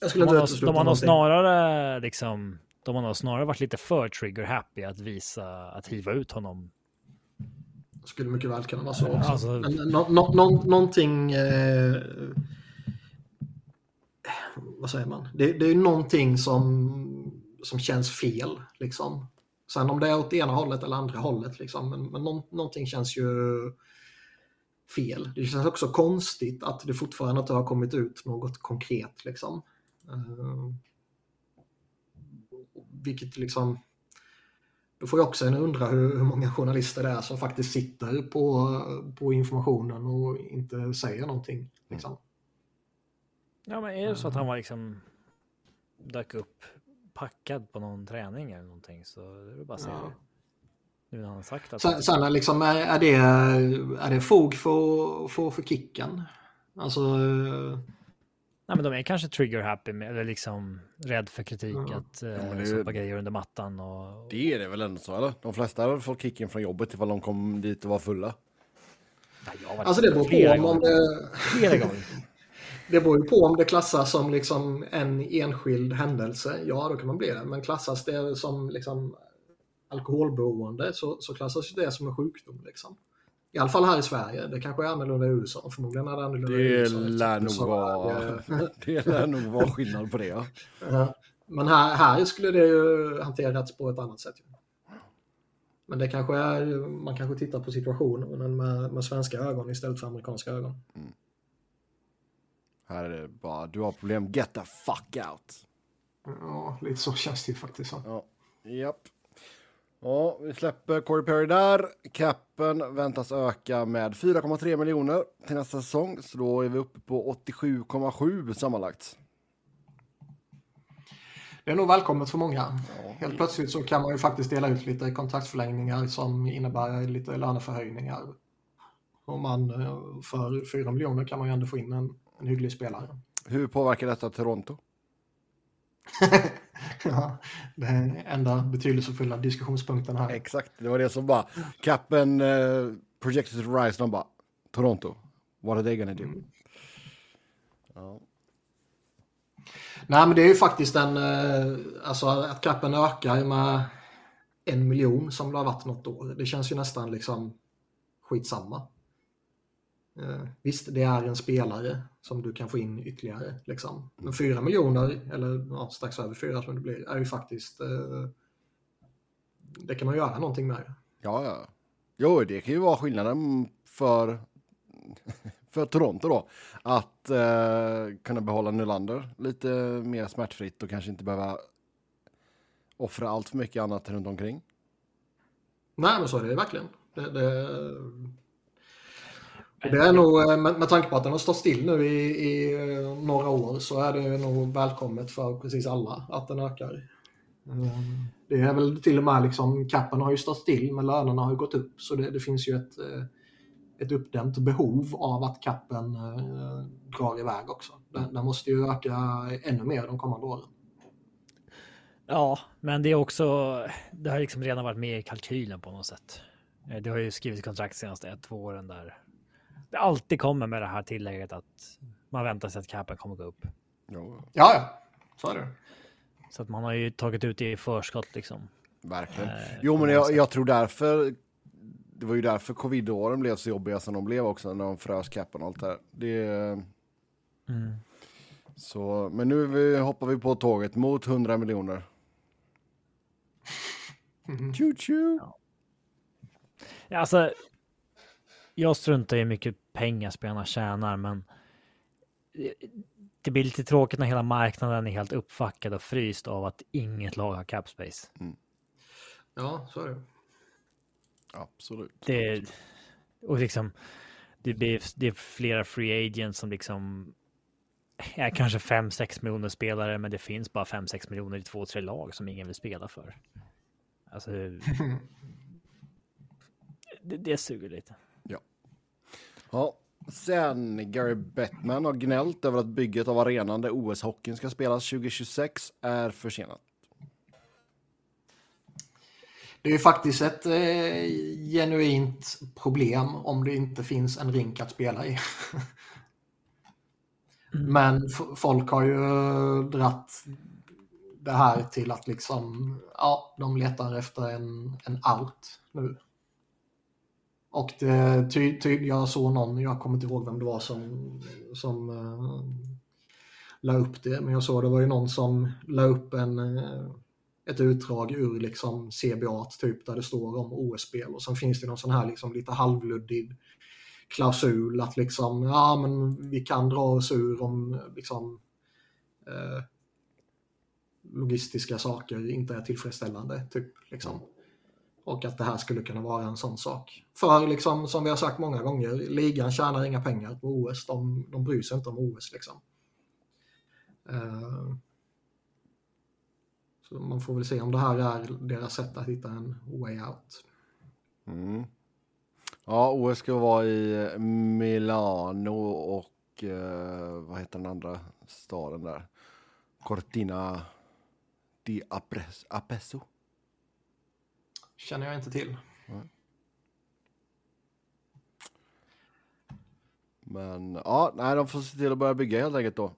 Jag skulle De har, de har nog snarare liksom. De har nog snarare varit lite för trigger happy att visa att hiva ut honom. Skulle mycket väl kunna vara så också. Alltså- Men nå, nå, nå, någonting... Eh, vad säger man? Det, det är ju någonting som, som känns fel. Liksom. Sen om det är åt ena hållet eller andra hållet. Liksom. Men, men nå, någonting känns ju fel. Det känns också konstigt att det fortfarande inte har kommit ut något konkret. Liksom. Eh, vilket liksom... Då får jag också en undra hur, hur många journalister det är som faktiskt sitter på, på informationen och inte säger någonting. Liksom. Ja, men är det så att han var liksom dök upp packad på någon träning eller någonting så är det bara att säga Ja. det. Nu när han sagt att. Sen, sen är, liksom, är, är, det, är det fog för, för, för kicken? Alltså, Nej, men de är kanske trigger happy med, eller liksom rädd för kritik Ja. att eh, men det sopa grejer under mattan och. Det är det väl ändå så, eller? De flesta fått kicken från jobbet ifall de kom dit och var fulla. Nej, varit alltså det beror på om, det, Flera gånger. det beror ju på om det klassas som liksom en enskild händelse. Ja, då kan man bli det. Men klassas det som liksom alkoholberoende så, så klassas det som en sjukdom. Liksom. I alla fall här i Sverige. Det kanske är annorlunda i USA. Förmodligen är det annorlunda i Det USA. lär nog vara, eh, det lär nog vara skillnad på det. Ja. Ja. Men här, här skulle det ju hanterats på ett annat sätt. Men det kanske är, man kanske tittar på situationen med, med svenska ögon istället för amerikanska ögon. Här är det bara, du har problem, get the fuck out. Ja, lite så känns det ju faktiskt. Så. Ja, japp. Ja, vi släpper Corey Perry där. Capen väntas öka med 4,3 miljoner till nästa säsong. Så då är vi uppe på 87,7 sammanlagt. Det är nog välkommet för många. Helt plötsligt så kan man ju faktiskt dela ut lite kontraktsförlängningar som innebär lite löneförhöjningar. Om man eh, för 4 miljoner kan man ju ändå få in en, en hygglig spelare. Hur påverkar detta Toronto? ja, det är den enda betydelsefulla diskussionspunkten här. Exakt, det var det som bara, Capen uh, projected to rise, de bara, Toronto, what are they gonna do? Ja. Nej, men det är ju faktiskt en, eh, alltså att capen ökar med en miljon som det har varit något år. Det känns ju nästan liksom skitsamma. Eh, visst, det är en spelare som du kan få in ytterligare. Liksom. Men fyra miljoner, eller ja, strax över fyra som det blir, är ju faktiskt... Eh, det kan man göra någonting med. Ja, ja. Jo, det kan ju vara skillnaden för, för Toronto då. Att eh, kunna behålla Nylander lite mer smärtfritt och kanske inte behöva offra allt för mycket annat runt omkring. Nej, men så är det verkligen. Det, det, det är nog, eh, med, med tanke på att den har stått still nu i, i eh, några år så är det nog välkommet för precis alla att den ökar. Mm. Det är väl till och med liksom, capen har ju stått still men lönerna har ju gått upp så det, det finns ju ett, eh, ett uppdämt behov av att eh, drar iväg också. Den, den måste ju öka ännu mer de kommande åren. Ja, men det är också. Det har liksom redan varit med i kalkylen på något sätt. Det har ju skrivit kontrakt senaste ett, två åren där. Det alltid kommer med det här tillägget att man väntar sig att capen kommer gå upp. Ja, ja, så är det. Så att man har ju tagit ut det i förskott liksom. verkligen. Eh, Jo, men jag, jag tror därför, det var ju därför covid-åren blev så jobbiga som de blev också, när de frös capen och allt det här. Det, Mm. så, men nu vi, hoppar vi på tåget mot 100 miljoner. Mhm. Choo choo! Ja, alltså. Jag struntar hur mycket pengar spelarna tjänar, men. Det blir lite tråkigt när hela marknaden är helt uppfackad och fryst av att inget lag har cap space. Ja, så är det. Absolut. Det och liksom. Det blir det är flera free agents som liksom. Är kanske 5-6 miljoner spelare, men det finns bara 5-6 miljoner i två, tre lag som ingen vill spela för. Alltså. det, det suger lite. Ja. Sen, Gary Bettman har gnällt över att bygget av arenan där OS-hockeyn ska spelas 2026 är försenat. Det är ju faktiskt ett eh, genuint problem om det inte finns en rink att spela i. Men f- folk har ju dratt det här till att liksom, ja, de letar efter en, en out nu. Och det, ty, ty, jag såg någon, jag kommer inte ihåg vem det var som, som uh, la upp det, men jag såg det var ju någon som la upp en, uh, ett utdrag ur liksom CBA typ där det står om OS-spel och sen finns det någon sån här liksom lite halvluddig klausul att liksom, ja men vi kan dra oss ur om liksom uh, logistiska saker inte är tillfredsställande. Typ, liksom. Och att det här skulle kunna vara en sån sak. För liksom, som vi har sagt många gånger, ligan tjänar inga pengar på OS. De, de bryr sig inte om OS. Liksom. Uh, så man får väl se om det här är deras sätt att hitta en way out. Mm. Ja, OS ska vara i Milano och eh, vad heter den andra staden där? Cortina di Apres- Apeso. Känner jag inte till. Men ja, nej, de får se till att börja bygga helt enkelt då.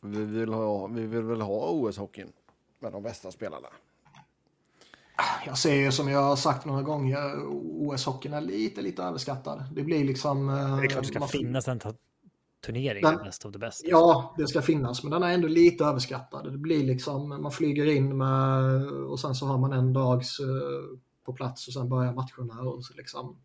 För vi vill, ha, vi vill väl ha OS-hockeyn med de bästa spelarna. Jag ser som jag har sagt några gånger, OS-hockeyn är lite, lite överskattad. Det blir liksom... Det är klart det ska man- finnas en turnering, Men- best of the best. Ja, det ska finnas, men den är ändå lite överskattad. Det blir liksom, man flyger in med, och sen så har man en dags eh, på plats och sen börjar matcherna och så liksom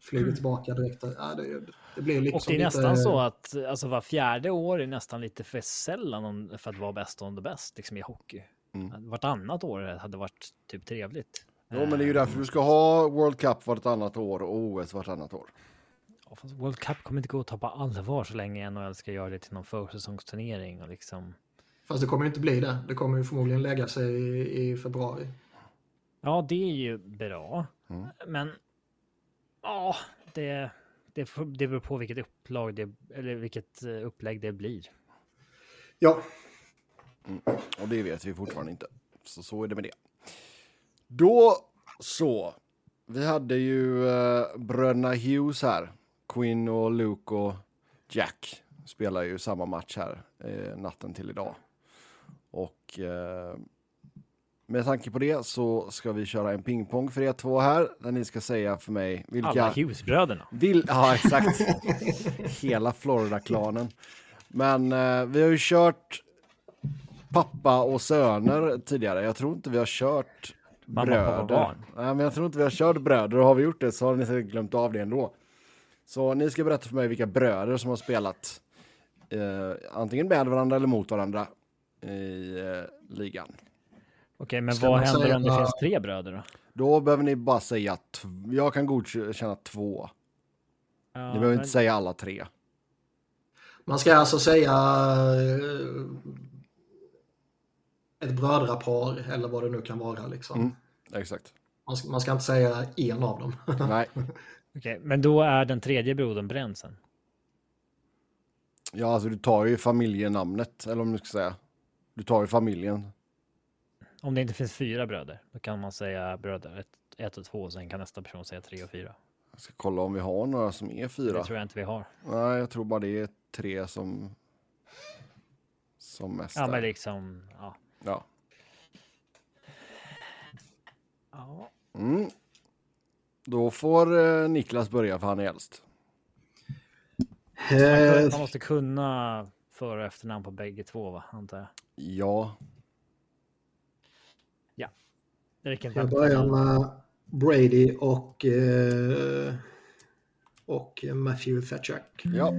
flyger tillbaka direkt. Ja, det, det blir liksom Och det är lite- nästan så att alltså, var fjärde år är nästan lite för sällan för att vara bäst on the best liksom, i hockey. Mm. Vartannat år hade varit typ trevligt. Jo, men det är ju därför du ska ha World Cup vartannat år och OS vartannat år. Ja, World Cup kommer inte gå att ta på allvar så länge NHL ska göra det till någon försäsongsturnering och liksom. Fast det kommer inte bli det. Det kommer ju förmodligen lägga sig i, i februari. Ja, det är ju bra, Mm. men ja, det, det, det beror på vilket upplag det eller vilket eh, upplägg det blir. Ja, Och det vet vi fortfarande inte. Så så är det med det. Då så. Vi hade ju eh, bröderna Hughes här. Quinn och Luke och Jack spelar ju samma match här eh, natten till idag. Och eh, med tanke på det så ska vi köra en pingpong för er två här. Där ni ska säga för mig vilka... Alla Hughes-bröderna. Ja, exakt. Hela Florida-klanen. Men eh, vi har ju kört pappa och söner tidigare. Jag tror inte vi har kört Mamma, bröder. pappa. Nej, men jag tror inte vi har kört bröder. Och har vi gjort det så har ni säkert glömt av det ändå. Så ni ska berätta för mig vilka bröder som har spelat eh, antingen med varandra eller mot varandra i eh, ligan. Okej, men Ska vad man händer säga- om det finns tre bröder då? Då behöver ni bara säga att jag kan godkänna två. Ja, Ni behöver men- inte säga alla tre. man ska alltså säga eh, ett brödrapar eller vad det nu kan vara. Liksom. Mm. Exakt. Man, ska, man ska inte säga en av dem. Nej. Okej, men då är den tredje brodern bränd sen. Ja, alltså du tar ju familjenamnet, eller om du ska säga. Du tar ju familjen. Om det inte finns fyra bröder, då kan man säga bröder ett, ett och två, och sen kan nästa person säga tre och fyra. Jag ska kolla om vi har några som är fyra. Det tror jag inte vi har. Nej, jag tror bara det är tre som... Som mest. Ja, är. men liksom, ja. ja. ja. Mm. Då får eh, Niklas börja för han är äldst. Man, Eh, man måste kunna för och efternamn på bägge två, va? Antar jag. Ja. Det räcker inte jag börjar med Brady och, eh, och Matthew Thatchak. Ja.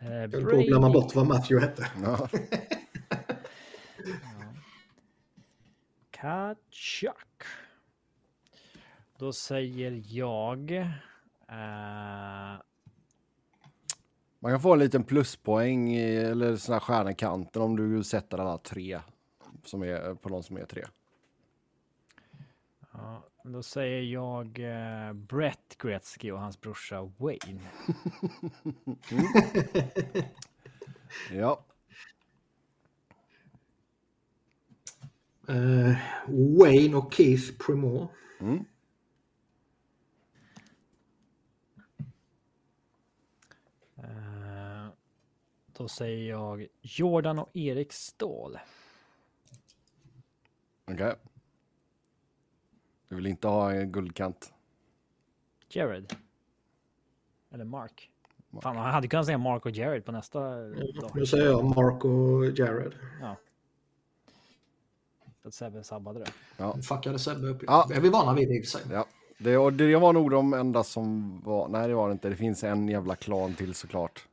Eh, Jag höll på att glömma bort vad Matthew hette. ja. Kachuk. Då säger jag... eh, Man kan få en liten pluspoäng eller sån här stjärna i kanten om du sätter alla tre som är på någon som är tre. ja, då säger jag eh, Brett Gretzky och hans brorsa Wayne. Ja. Eh, Wayne och Keith Primore. Mm. Eh, då säger jag Jordan och Erik Ståhl. Okej. Du vill inte ha en guldkant? Jared. Eller Mark. Fan, han hade kunnat säga Mark och Jared på nästa dag. Nu säger jag Mark och Jared. Ja. Att Sebbe sabbade det. Ja. Fuckade Sebbe upp. Ja. Det är vi vana vid i och för sig. Ja, det, och det var nog de enda som var... Nej, det var det inte. Det finns en jävla klan till såklart.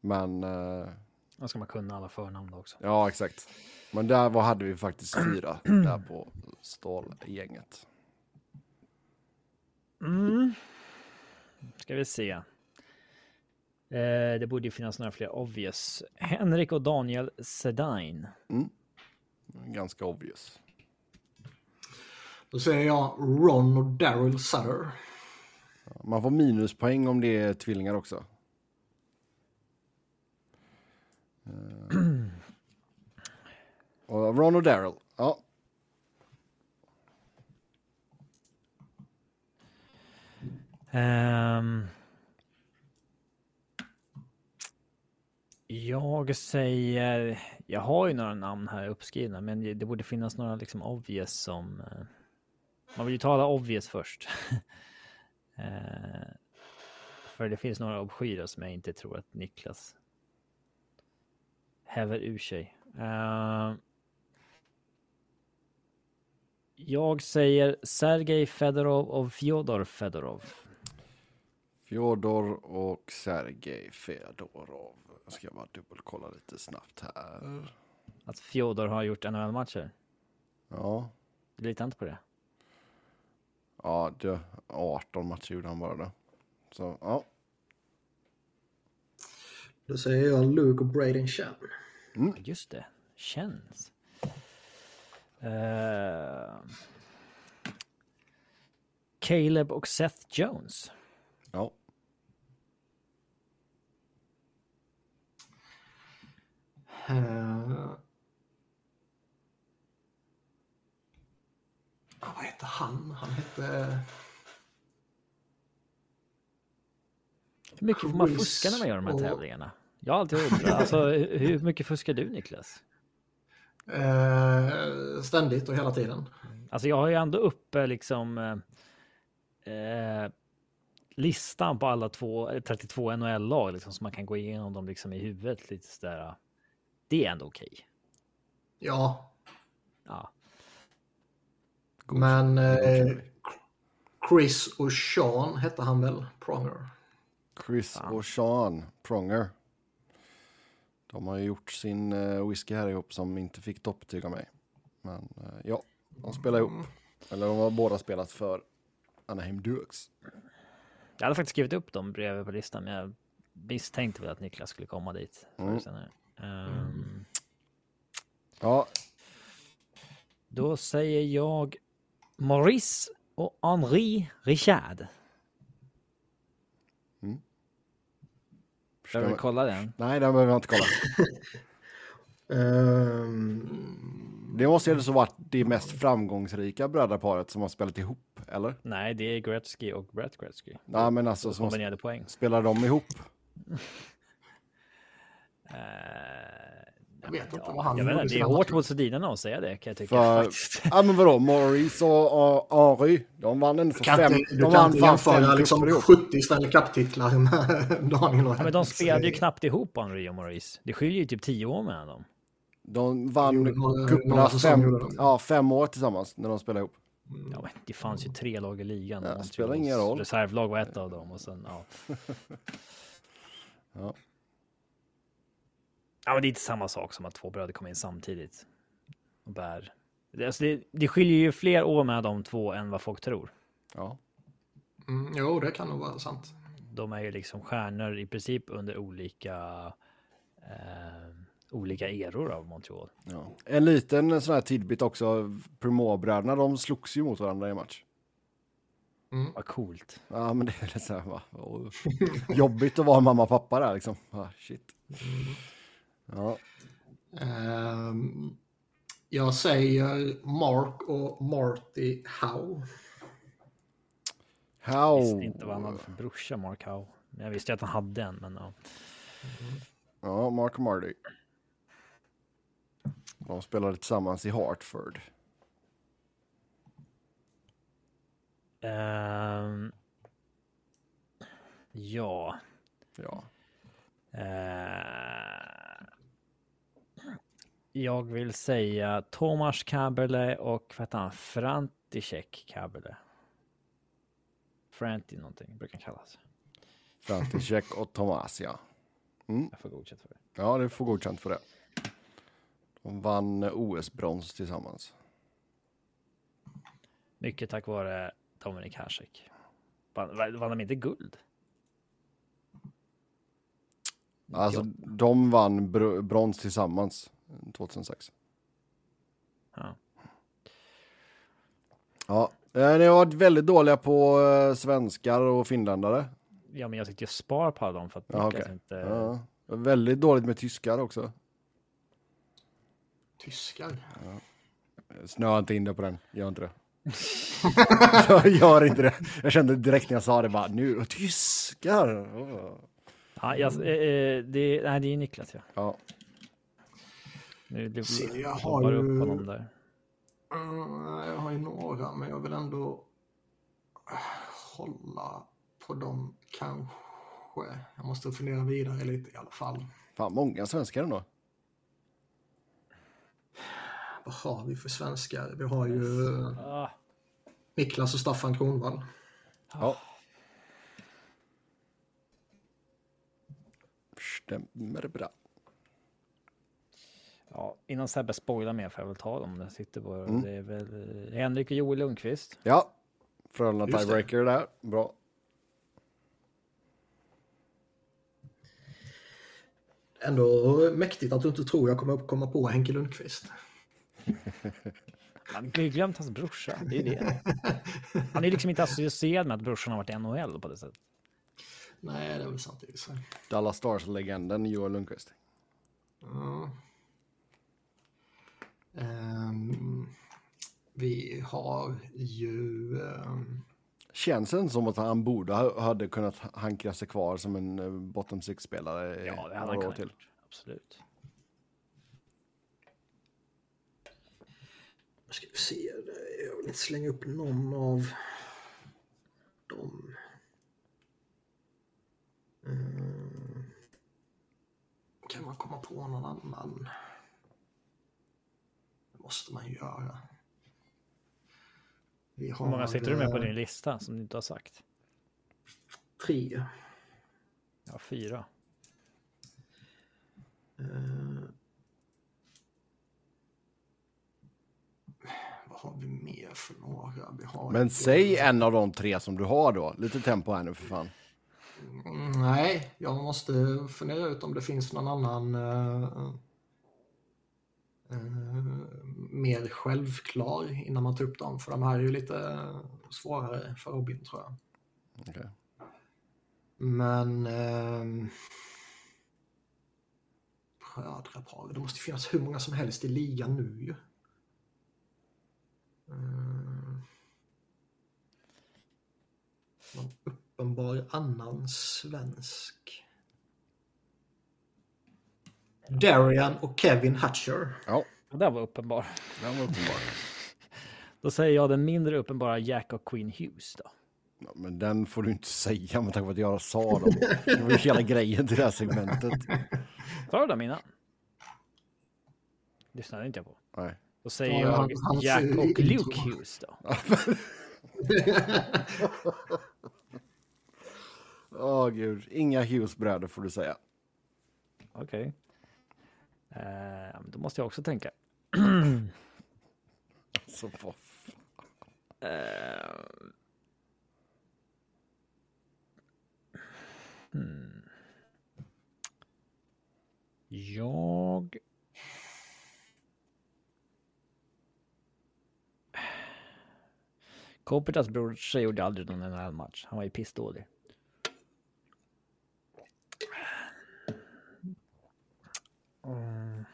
Men, eh, Då ska man kunna alla förnamn också. ja exakt. Men där var, hade vi faktiskt fyra där på stålgänget. Mm. Ska vi se. Eh, det borde ju finnas några fler obvious. Henrik och Daniel Sedine. Ganska obvious. Då säger jag Ron och Daryl Sutter. Man får minuspoäng om det är tvillingar också. Eh, och Ron och Daryl. Ja, Um, jag säger, jag har ju några namn här uppskrivna, men det borde finnas några liksom obvious som... Eh, man vill ju tala obvious först. uh, För det finns några obskyra som jag inte tror att Niklas häver ur sig. Eh, Jag säger Sergej Fedorov och Fjodor Fedorov. Fjodor och Sergej Fedorov. Jag ska bara dubbelkolla lite snabbt här. Att Fjodor har gjort NHL-matcher. Ja, Du litar inte på det? ja det, 18 matcher gjorde han bara det. Så ja, Då säger jag Luke och Braden Chen. Ja, Just det, känns. Eh, Caleb och Seth Jones. ja. Uh... vad hette han? Han hette... Hur mycket får man fuska när man gör de här och- tävlingarna? Jag har alltid undrat, alltså, hur mycket fuskar du Niklas? eh, ständigt och hela tiden. Alltså jag har ju ändå uppe liksom eh, eh, listan på alla två, eh, 32 NHL-lag liksom, så man kan gå igenom dem liksom i huvudet lite sådär. Det är ändå okej. Ja, Ja, men eh, Chris och Sean hette han väl? Pronger. Chris och Sean Pronger. De har ju gjort sin uh, whisky här ihop som inte fick toppbetyg av mig. Men eh, ja, de spelar ihop. Eller de har båda spelat för Anaheim Ducks. jag hade faktiskt skrivit upp dem bredvid på listan, men jag misstänkte väl att Niklas skulle komma dit. förr eller Mm. senare. Ehm, Ja, Då säger jag Maurice och Henri Richard. ska Behöver vi man- kolla den? nej den behöver jag inte kolla. Ehm, Det måste ju så varit det mest framgångsrika brödraparet som har spelat ihop, eller? Nej, det är Gretzky och Brett Gretzky. Nej, men alltså som Kombinerade poäng. spelar de ihop? Eh, jag vet inte ja, han jag vet det är hårt mot Sedinarna att säga det kan jag tycka För, ja men vadå, Maurice och och Henry, de vann ändå för fem, inte, du de kan vann inte fan fem liksom kupper ihop. 70 Stanley Cup-titlar med Daniel och Ja, men de spelade ju knappt ihop Henri och Maurice. Det skiljer ju typ tio år mellan dem. De vann säsonger fem, de. ja, fem år tillsammans när de spelade ihop. Ja, men det fanns ju tre lag i ligan. Ja, det spelar ingen roll. Reservlag var ett av dem och sen ja. Ja. Ja, men det är inte samma sak som att två bröder kommer in samtidigt och bär. Det, alltså det, det skiljer ju fler år med de två än vad folk tror. Ja. Mm, jo, det kan nog vara sant. De är ju liksom stjärnor i princip under olika eh, olika eror av Montreal. Ja. En liten sån här tidbit också, Primo-bröderna, de slogs ju mot varandra i match. Vad coolt. Ja, men det är lite så här, va, jobbigt att vara mamma och pappa där liksom. Ah, shit. Ja, Ehm, jag säger Mark och Marty Howe. how... Jag visste inte vad han hade för brorsa, Mark Howe. Jag visste ju att han hade en, men ja. Ja, Mark och Marty. De spelade tillsammans i Hartford. Ehm, ja. Ja. Eh, jag vill säga Tomas Kaberle och vad heter han? František Kaberle. Franti någonting brukar kallas. František och Tomas, ja. Jag får godkänt för det. Ja, det får godkänt för det. De vann OS-brons tillsammans. Mycket tack vare Dominik Hasek. Vann, vann de inte guld? Alltså, de vann br- brons tillsammans 2006. Ja. Ja, eh, ni har varit väldigt dåliga på eh, svenskar och finländare. ja, men jag tyckte jag spar på dem för att Ja, okej. inte... Ja. Väldigt dåligt med tyskar också. Tyskar. Snöa inte in dig på den, gör inte det. jag gör inte det. Jag kände direkt när jag sa det bara, nu, tyskar. Åh. Ja, jag, eh, eh, det, nej, det är Niklas ja. Ja. Nu det Se, jag har ju- upp honom där. Mm, jag har ju några, men jag vill ändå eh, hålla på dem kanske. Jag måste fundera vidare lite i alla fall. Fan, många svenskar ändå. Vad har vi för svenskar? Vi har ju Ah, Niklas och Staffan Kronvall. Ja. Stämmer bra. Ja, innan Sebbe spoilar mer får jag väl ta dem. Det sitter på. Mm. Det är väl Henrik och Joel Lundqvist. Ja. Frölunda tiebreaker där. Bra. Ändå mäktigt att du inte tror jag kommer komma på Henke Lundqvist. Man har glömt hans brorsa. Det är det. Han är liksom inte associerad med att brorsan har varit i NHL på det sättet. Nej, det är väl sant. Dallas Stars-legenden Joel Lundqvist. Ja. Ehm, vi har ju... ehm, Känns det inte som att han borde ha hade kunnat hankra sig kvar som en eh, bottom six-spelare Ja, det hade han år kunnat till? Absolut. Nu ska vi se. Jag vill inte slänga upp någon av dem. Mm. Kan man komma på någon annan? Måste man ju göra. Vi har Hur många sitter du med på eh, din lista som du inte har sagt? Tre. Ja, fyra. Eh, vad har vi mer för några? Vi har Men säg en av de tre som du har då. Lite tempo här nu för fan. Mm, Nej, jag måste fundera ut om det finns någon annan eh, mer självklar innan man tar upp dem. För de här är ju lite svårare för Robin tror jag. Okej. Men ehm, brödrapar, det måste finnas hur många som helst i ligan nu ju. Mm. Någon uppenbar annan svensk. Darian och Kevin Hutcher. Ja, Det där var uppenbar. den var uppenbar. Då säger jag den mindre uppenbara Jack och Queen Hughes då. Ja, men den får du inte säga med tanke på att jag sa dem. Det var ju hela grejen till det här segmentet. Sa du dem innan? Lyssnade inte jag på. Nej. Då säger Ja, jag han- han Jack säger och intro. Luke Hughes då. Åh gud, inga Hughes-bröder får du säga. Okej. Eh, då måste jag också tänka. Så vad Eh, hmm. Jag... Kopitas brorsa gjorde aldrig någon NHL-match. Han var ju pissdålig. Mm.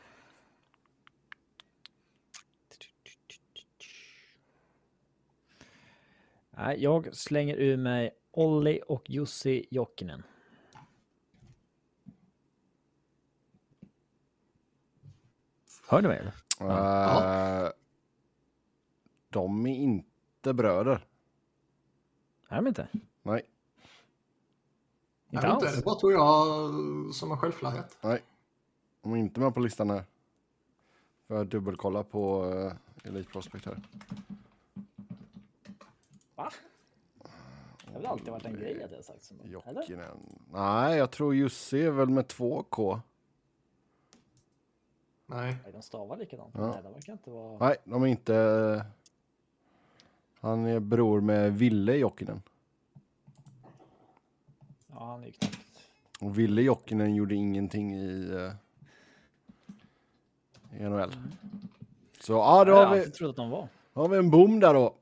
Nej, jag slänger ur mig Olli och Jussi Jokinen. Hör du mig eller? Eh, de är inte bröder. Är de inte? Nej, Inte Jag vet inte, alls? det bara tog jag som en självklarhet. nej. De är inte med på listan här. Får jag dubbelkolla på uh, Elite Prospect här. Va? Det har väl alltid varit en grej att jag sagt så. Eller? Jokinen. Nej, jag tror Jussi är väl med två K. Nej. Nej, de stavar likadant. Ja. Nej, det verkar inte vara... Nej, de är inte... Han är bror med Ville Jokinen. Ja, han är ju knappt... Och Ville Jokinen gjorde ingenting i, uh, i NHL. Så ja, då Jag har har vi, alltid trott att de var. har vi en boom där då.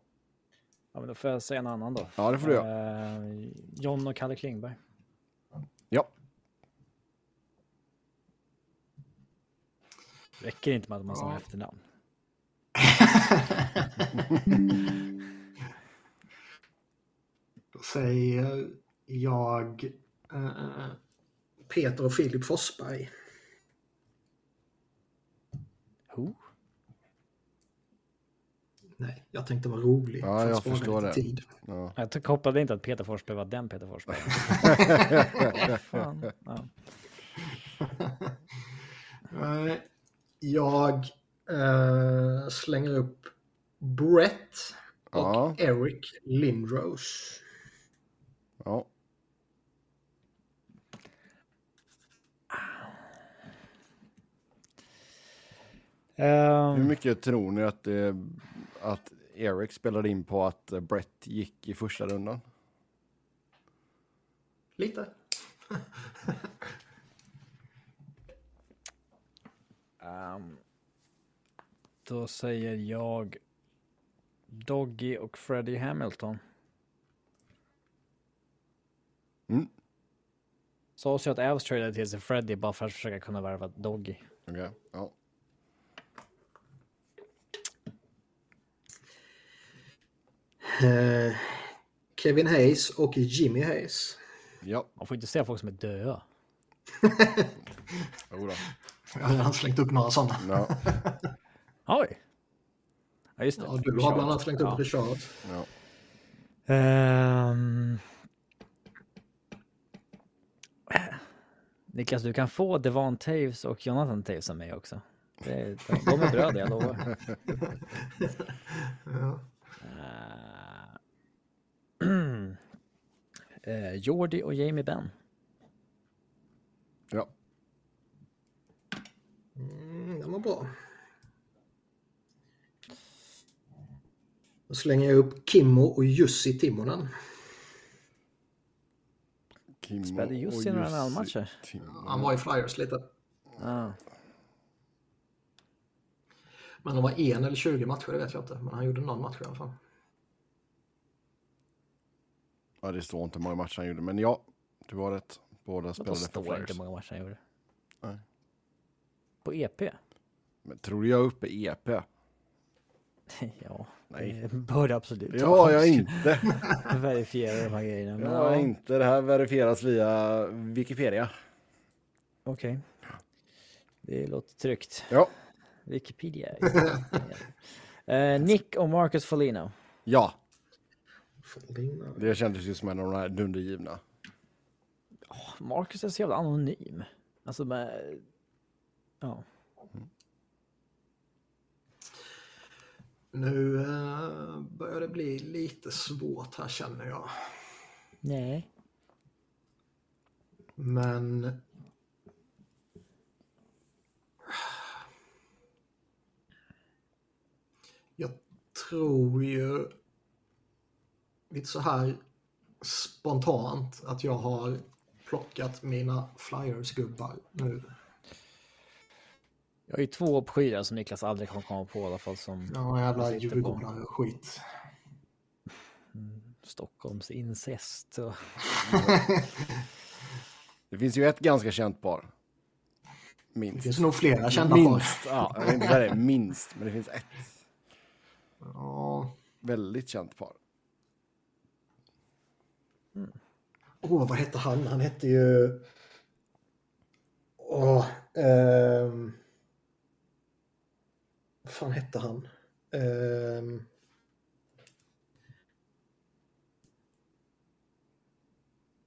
Ja, men då får jag säga en annan då. Ja, det får du göra. Eh, John och Kalle Klingberg. Ja. Räcker inte med att man har Ja. efternamn. Då säger jag eh, Peter och Filip Forsberg. Nej, jag tänkte vara rolig. Ja, för jag förstår det. Tid. Ja. Jag t- kopplade inte att Peter Forsberg var den Peter Forsberg. Fan. Ja. Eh, Jag eh, slänger upp Brett och Ja. Eric Lindros. Ja. Hur Ehm, mycket tror ni att, det, att Eric spelade in på att Brett gick i första rundan? Lite. ehm, då säger jag Doggy och Freddie Hamilton. Mm. Så också att Avs tradade till sig Freddie bara för att försöka kunna värva Doggy. Okej. Ja. Eh, Kevin Hayes och Jimmy Hayes. Ja. Man får inte säga folk som är döda. Jodå. Jag har redan slängt upp några sådana. Ja. Oj! Ja, just det. Ja, du har bland annat slängt upp Ja. Richard. Ja. Ehm. Niklas, du kan få Devon Taves och Jonathan Taves av mig också. Det är, de, de är bröder, jag lovar. Ja. Uh, uh, Jordi och Jamie Benn. Ja. Mm, den var bra. Då slänger jag upp Kimmo och Jussi Timonen. Kimmo Spelade Jussi några NHL-matcher? Timonen. Han var i Flyers lite. Ah. Men det var en eller 20 matcher, det vet jag inte. Men han gjorde någon match i alla fall. Ja, det står inte hur många matcher han gjorde, men ja, du har rätt. Båda spelade för står inte Flyers. hur många matcher han gjorde? Nej. På EP? Men tror du jag är uppe i EP? ja, Nej. det bör det absolut Det har jag inte. Verifiera de här grejerna. Det Men, jag ja, inte. Det här verifieras via Wikipedia. Okej. Det låter tryggt. Ja. Wikipedia. Eh, Nick och Marcus Foligno. Ja, Foligno. det kändes ju som en av de här dundergivna. Marcus är så jävla anonym. Alltså med... Ja. Nu eh, börjar det bli lite svårt här känner jag. Nej. Men... Jag tror ju lite så här spontant att jag har plockat mina Flyers-gubbar nu. Jag har ju två uppskyar som Niklas aldrig kommer komma på i alla fall som Ja, jävla djurgårdare och skit. Stockholms incest. Och... Det finns ju ett ganska känt par. Det Minst. finns nog flera kända par. Minst. Ja, jag vet inte vad det är minst, men det finns ett Ja. väldigt känt par. Åh, vad hette han? Han hette ju... Åh, ehm... Vad fan hette han?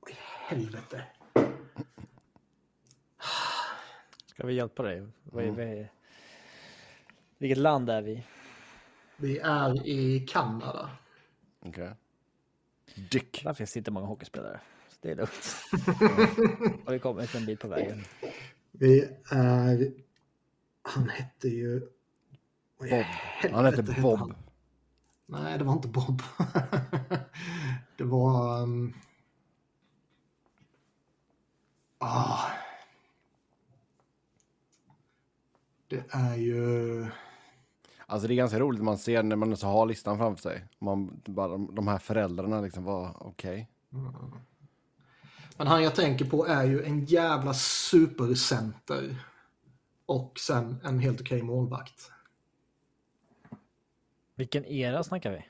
I helvete? Ska vi hjälpa dig? Vad är, Mm. är... Vilket land är vi? Vi är i Kanada. Okej. Dick. Där finns det inte många hockeyspelare. Det är lugnt. Har vi kommit en bit på vägen. Vi är... Han hette ju... Bob. helvete Han hette Bob. han? Nej, det var inte Bob. det var... Um... Ah. Det är ju... Alltså det är ganska roligt man ser när man så har listan framför sig. Man, bara, de, de här föräldrarna liksom var okej. Men han jag tänker på är ju en jävla supercenter. Och sen en helt okej målvakt. Vilken era snackar vi?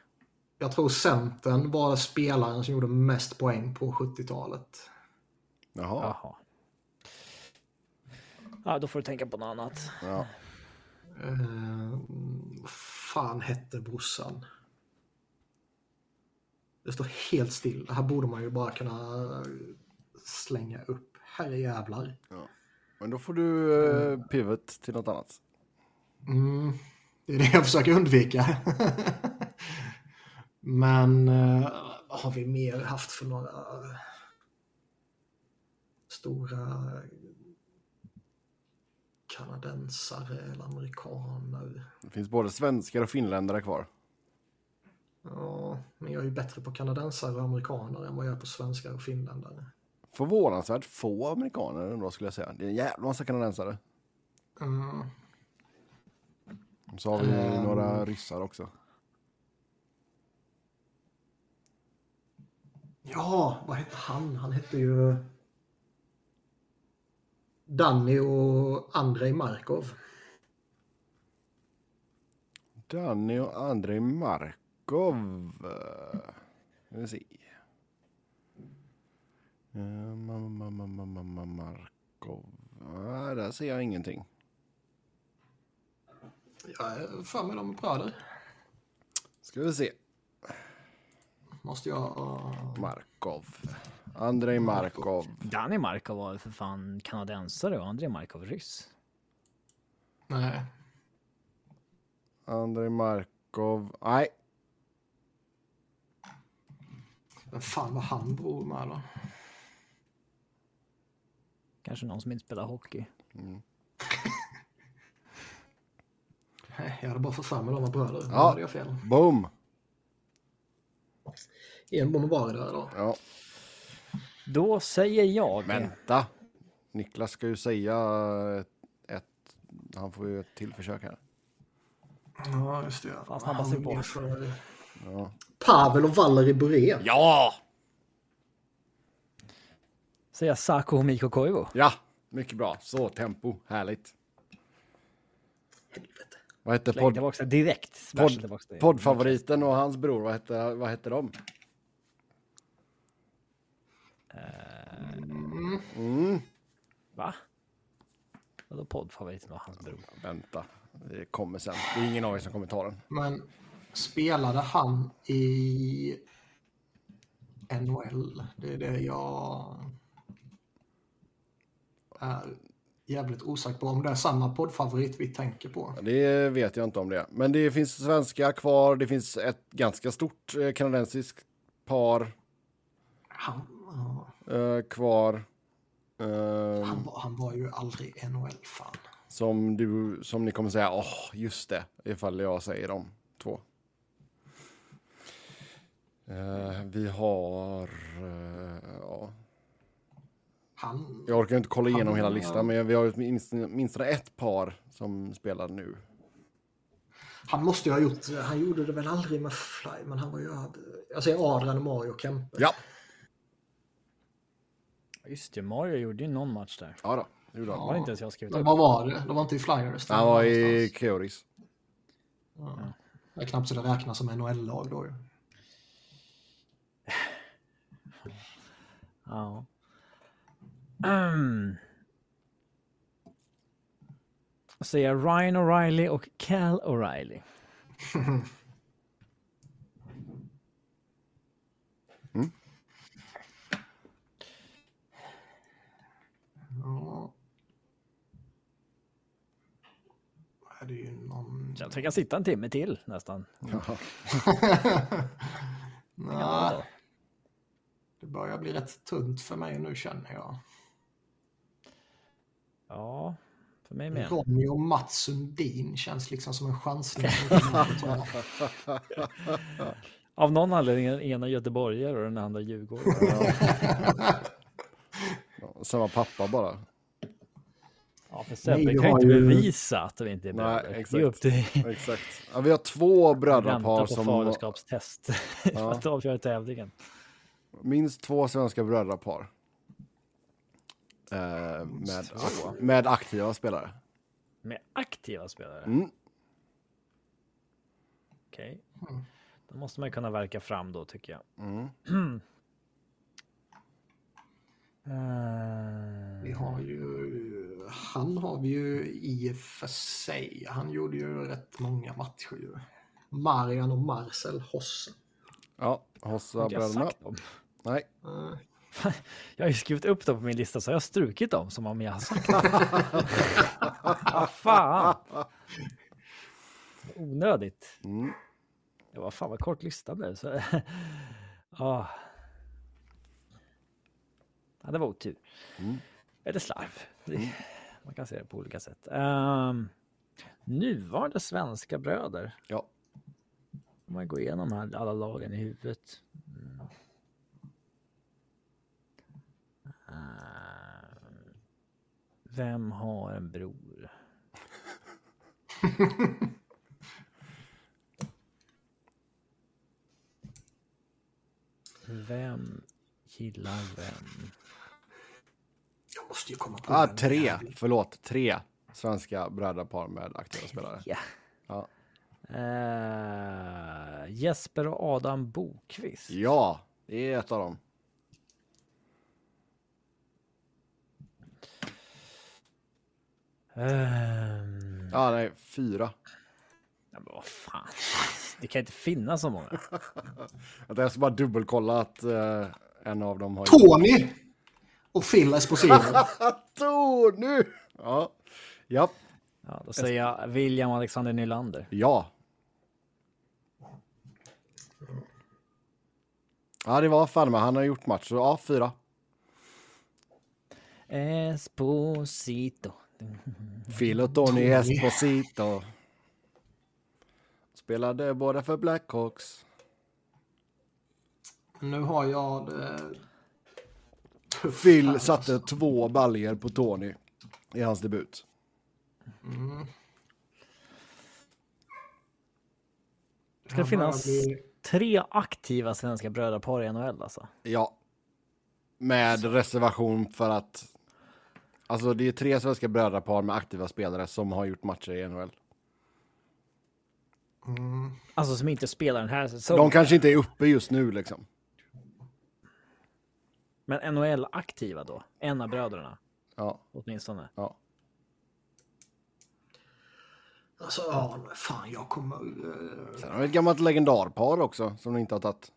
Jag tror centern var spelaren som gjorde mest poäng på 70-talet. Jaha. Jaha. Ja, då får du tänka på något annat. Ja. Vad fan hette brorsan? Det står helt still. Det här borde man ju bara kunna slänga upp. Herre jävlar. Men då får du eh, pivot till något annat. Mm, det är det jag försöker undvika. Men eh, vad har vi mer haft för några stora kanadensare eller amerikaner? Det finns både svenskar och finländare kvar. Ja, men jag är ju bättre på kanadensare och amerikaner än vad jag är på svenskar och finländare. Förvånansvärt få amerikaner ändå skulle jag säga. Det är en jävla massa kanadensare. Mm. Så har vi Ehm. några ryssar också. Ja, vad hette han? Han hette ju Danny och Andrei Markov. Danny och Andrei Markov. eh, vi se. Markov. Nej, där ser jag ingenting. Jag är för mig de bröder. Ska vi se. Måste jag... uh, Markov. Andrei Markov. Danny Markov var för fan kanadensare och Andrei Markov ryss. Nej. Andrei Markov. Nej, Men fan vad han bor med då? Kanske någon som inte spelar hockey. Nej, jag hade bara fått för mig de bröder. Ja. Ja. hade jag fel. boom. Enbom var det där då. Ja, Då säger jag... vänta. Niklas ska ju säga ett, ett. Han får ju ett till försök här. Ja, just det. Fan, snabbast vi på. Ja. Pavel och Valeri Bure. Ja! Säger Saku och Mikko Koivu. Ja, mycket bra. Så, tempo. Härligt. Helvete. Vad hette podd, tillbaka direkt. Podd, tillbaka poddfavoriten och hans bror? Vad hette, vad hette de? Mm. Va? Vadå poddfavoriten och hans bror? Vänta, det kommer sen. Det är ingen av er som kommer ta den. Men spelade han i NHL? Det är det jag är jävligt osäker. Om det är samma poddfavorit vi tänker på. Det vet jag inte om det är. Men det finns svenska kvar. Det finns ett ganska stort eh, kanadensiskt par Han, ja, eh, kvar. Eh, han, var, han var ju aldrig NHL-fan. som, du, som ni kommer säga, åh, just det, ifall jag säger de två. Eh, vi har, eh, ja, Han, jag orkar inte kolla igenom Han- hela listan, men vi har minst, minst ett par som spelar nu. han måste ju ha gjort, han gjorde det väl aldrig med Fly, men han var ju, jag säger Adrian och Mario Kempe. Ja, Just det, Mario gjorde ju någon match där. ja då, det gjorde Det han. var inte ens jag skrivit upp. vad var det? Det var inte i Flyers? det Han var i. Keoris. Det är knappt så det räknas som NHL-lag då ju. Ja. Mm. Säger Ryan O'Reilly och Cal O'Reilly. Ja. Är det ju någon... Så jag tänker sitta en timme till nästan. Nej, det börjar bli rätt tunt för mig nu känner jag. Ja, för mig med. Ronny och Mats Sundin känns liksom som en chansning. Av någon anledning är den ena göteborgare och den andra djurgårdare. Ja, Samma pappa bara. Ja, för Nej, Sebbe vi kan ju har inte bevisa att vi inte är Nej, bröder. exakt. Det är upp till Exakt. Ja, vi har två brödrapar på som... faderskapstest för att avgöra tävlingen. Minst två svenska brödrapar. Eh, med, med aktiva spelare. Med aktiva spelare? Mm. Okej. Då måste man kunna verka fram då tycker jag. Mm. Eh, Vi har ju han har vi ju i och för sig. Han gjorde ju rätt många matcher ju. Marian och Marcel Hosse. Ja, Hossa bröderna. Nej. Jag har ju skrivit upp dem på min lista så jag har strukit dem som om jag har sagt Vad fan! Onödigt. Mm. Det var fan vad kort lista blev. Så... ah. Ja, det var otur. Mm. Eller slarv. Det- Man kan se det på olika sätt. Um, nuvarande svenska bröder. Ja. Om man går igenom här, alla lagen i huvudet. Mm. Ehm, vem har en bror? Vem gillar vem? Jag måste ju komma på Ah, tre. Förlåt, tre svenska brödrapar med aktiva spelare. Ja. Ja. Eh, Jesper och Adam Bokvist. Ja, det är ett av dem. Ehm, Ja, nej, fyra. ja, men vad fan. Det kan inte finnas så många. Att jag ska bara dubbelkolla att eh, en av dem har... Tony! Och Phil Esposito. Tony! Ja. Ja. Ja, då säger jag William Alexander Nylander. Ja. Ja, det var fan med. Han har gjort match. Så ja, fyra. Esposito. Phil och Tony Esposito. Spelade båda för Blackhawks. Nu har jag det... tufft Phil satte två baljer på Tony i hans debut. Ska det börjar finnas tre aktiva svenska brödrapar i NHL alltså? Ja. Med reservation för att... Alltså det är tre svenska brödrapar med aktiva spelare som har gjort matcher i NHL. Alltså som inte spelar den här säsongen. De kanske inte är uppe just nu liksom. Men NHL-aktiva då? En av bröderna Ja, åtminstone. ja. Alltså, ja, fan, jag kommer... eh, Sen har vi ett gammalt legendarpar också som ni inte har tagit.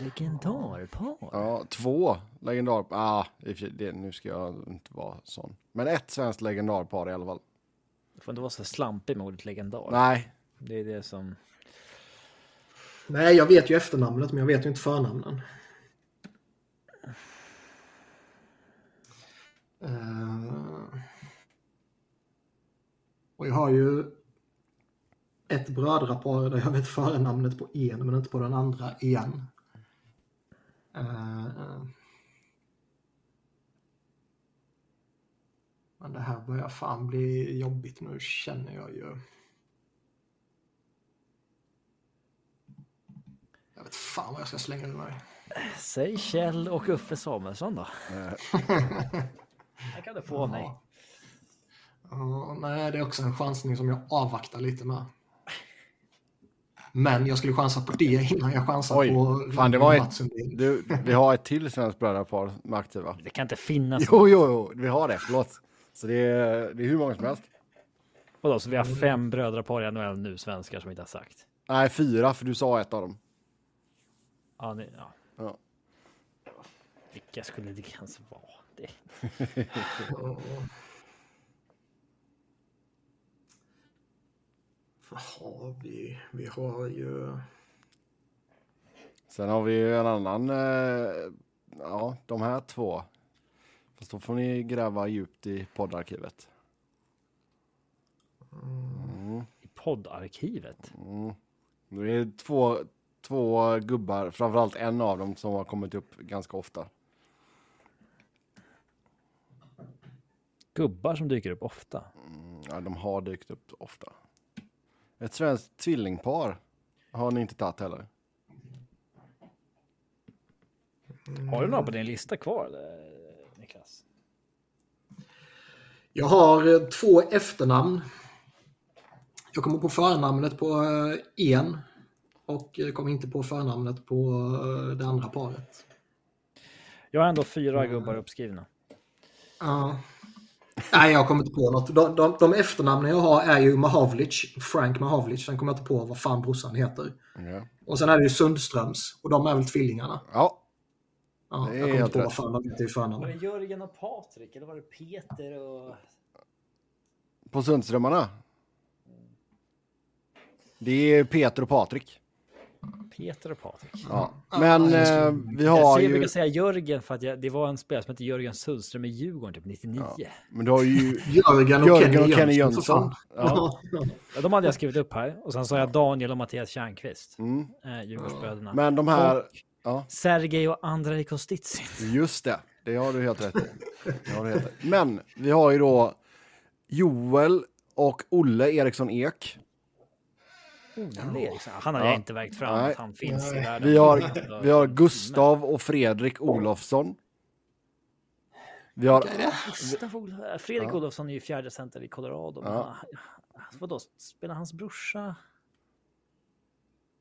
Legendarpar. Ja, två legendarpar. Ah, det, nu ska jag inte vara sån. Men ett svenskt legendarpar i alla fall. Du får inte vara så slampig med ordet legendar. Nej, Det är det som... Nej, jag vet ju efternamnet, men jag vet ju inte förnamnen. Eh, Och jag har ju ett brödrapar där jag vet förnamnet på en, men inte på den andra igen. Eh, Men det här börjar fan bli jobbigt nu känner jag ju. Jag vet fan vad jag ska slänga ur mig. Säg Kjell och Uffe Samuelsson då. Här kan du få mig. Ja, nej, det är också en chansning som jag avvaktar lite med. Men jag skulle chansa på det innan jag chansar Oj, på fan, det var ett- du, vi har ett till svenskt brödrapar med aktiva. Det kan inte finnas. Jo, jo, jo, vi har det. Förlåt. Så det är, det är hur många som helst. Vadå, så vi har fem brödrapar i NHL nu, svenskar som inte har sagt. Nej, fyra, för du sa ett av dem. Ja, det, ja. Ja. Vilka skulle det ens vara? Det... Ja. Vi? Vi har ju... Sen har vi ju en annan, eh, ja, de här två. Fast då får ni gräva djupt i poddarkivet. I poddarkivet. Mm. Det är två, två gubbar, framförallt en av dem som har kommit upp ganska ofta. Gubbar som dyker upp ofta. Mm, Ja, de har dykt upp ofta. Ett svenskt tvillingpar har ni inte tagit heller. Har du några på din lista kvar, eller, Niklas? Jag har eh, två efternamn. Jag kommer på förnamnet på eh, en. Och kommer inte på förnamnet på eh, det andra paret. Jag har ändå fyra gubbar uppskrivna. Ja. Nej, jag kommer inte på något. De, de, de efternamnen jag har är ju Mahavlic, Frank Mahavlic. Sen kommer jag inte på vad fan brorsan heter. Ja. Och sen är det ju Sundströms. Och de är väl tvillingarna. ja, Ja, Det är jag kommer inte på vad fan de heter i Var det förnamn. Jörgen och Patrik eller var det Peter och... på Sundströmmarna. Det är Peter och Patrik. Peter och Patrik. Ja. Men eh, vi Jag, har jag ju... brukar säga Jörgen för att jag, det var en spelare som hette Jörgen Sundström i Djurgården typ 99. Ja. Men du har ju Jörgen och Jörgen Kenny, och Kenny Jönsson. Ja. Ja, de hade jag skrivit upp här. Och sen sa jag Daniel och Mattias Tjärnqvist. Mm. Eh, Djurgårdsbröderna. Men de här... Och Ja, Sergej och Andrei Kostitsin. just det. Det har du helt rätt i. Det har du helt rätt. i. Men vi har ju då Joel och Olle Eriksson Ek. Han har Ja. jag inte verkt fram Nej. att han finns i Nej. världen. Vi har, vi har Gustav och Fredrik Olofsson. Vi har... Gustav Ol- Fredrik Ja. Olofsson är ju fjärde center i Colorado. Men Ja. han- vadå, spelar hans brorsa?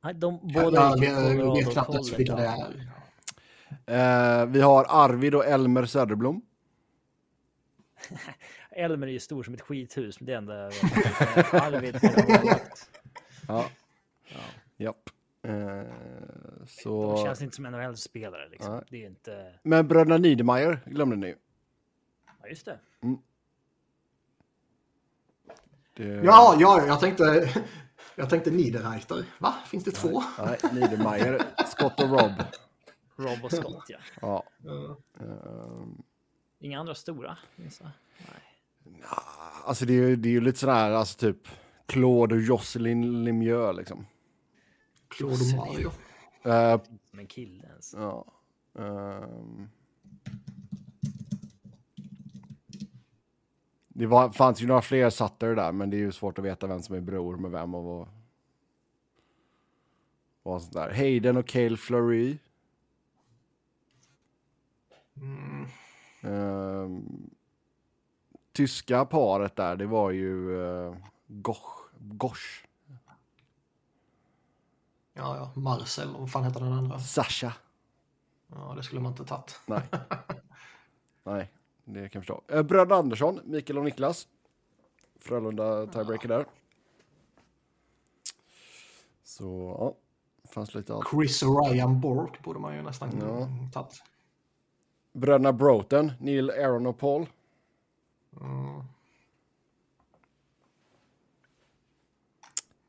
Nej, de Ja, båda i vet- jag Colorado vet knappt vilka det är. Eh, vi har Arvid och Elmer Söderblom. Elmer är ju stor som ett skithus, men det är enda jag vet. Arvid har målvakt. Ja. Ja. Japp. Eh, De så... känns inte som NHL-spelare. Liksom. Nej. Det är inte... Men bröderna Niedermayer glömde ni. Ja, just det. Det... Ja, ja, jag tänkte... Jag tänkte Niederreiter. Va? Finns det två? Nej, Niedermayer, Scott och Rob. Rob och Scott, ja. Ja. Ja. ehm, Inga andra stora? minns jag. Nej. alltså det är ju det är ju lite sådär, alltså typ Claude och Jocelyn Lemieux liksom. Claude och Mario. Eh, Som en kille ens. ja. ehm. det var, fanns ju några fler Sutter där, men det är ju svårt att veta vem som är bror med vem och vad. Vad sånt där. Hayden och Cale Fleury. Mm. Ehm, tyska paret där, det var ju uh, Gosch. Gosch. Ja, ja. Marcel. Vad fan heter den andra? Sasha. Ja, det skulle man inte tagit. Nej. Nej, det kan jag förstå. Uh, Bröderna Andersson, Mikael och Niklas. Frölunda tiebreaker där. Så, ja. Fanns lite allt. Chris och Ryan Bork borde man ju nästan Ja. tagit. Bröderna Broughton, Neil, Aaron och Paul. Mm.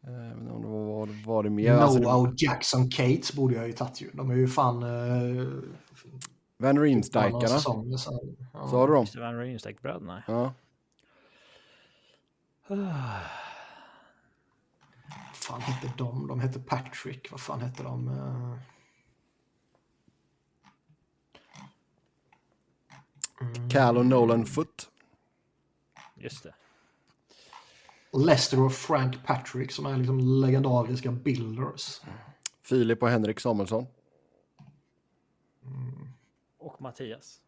Eh, Jag vet inte om det var, var, var det mer. Alltså, Noah det, och Jackson Cates borde jag ju tagit ju. De är ju fan... Uh, Van så, ja. Sa du dem? Van Riemsdyk-bröderna. Ja. Vad fan hette de? De hette Patrick. Vad fan hette de? Eh, Cal och Nolan Foot. Just det. Lester och Frank Patrick som är liksom legendariska builders. Filip och Henrik Samuelsson. Och Mattias.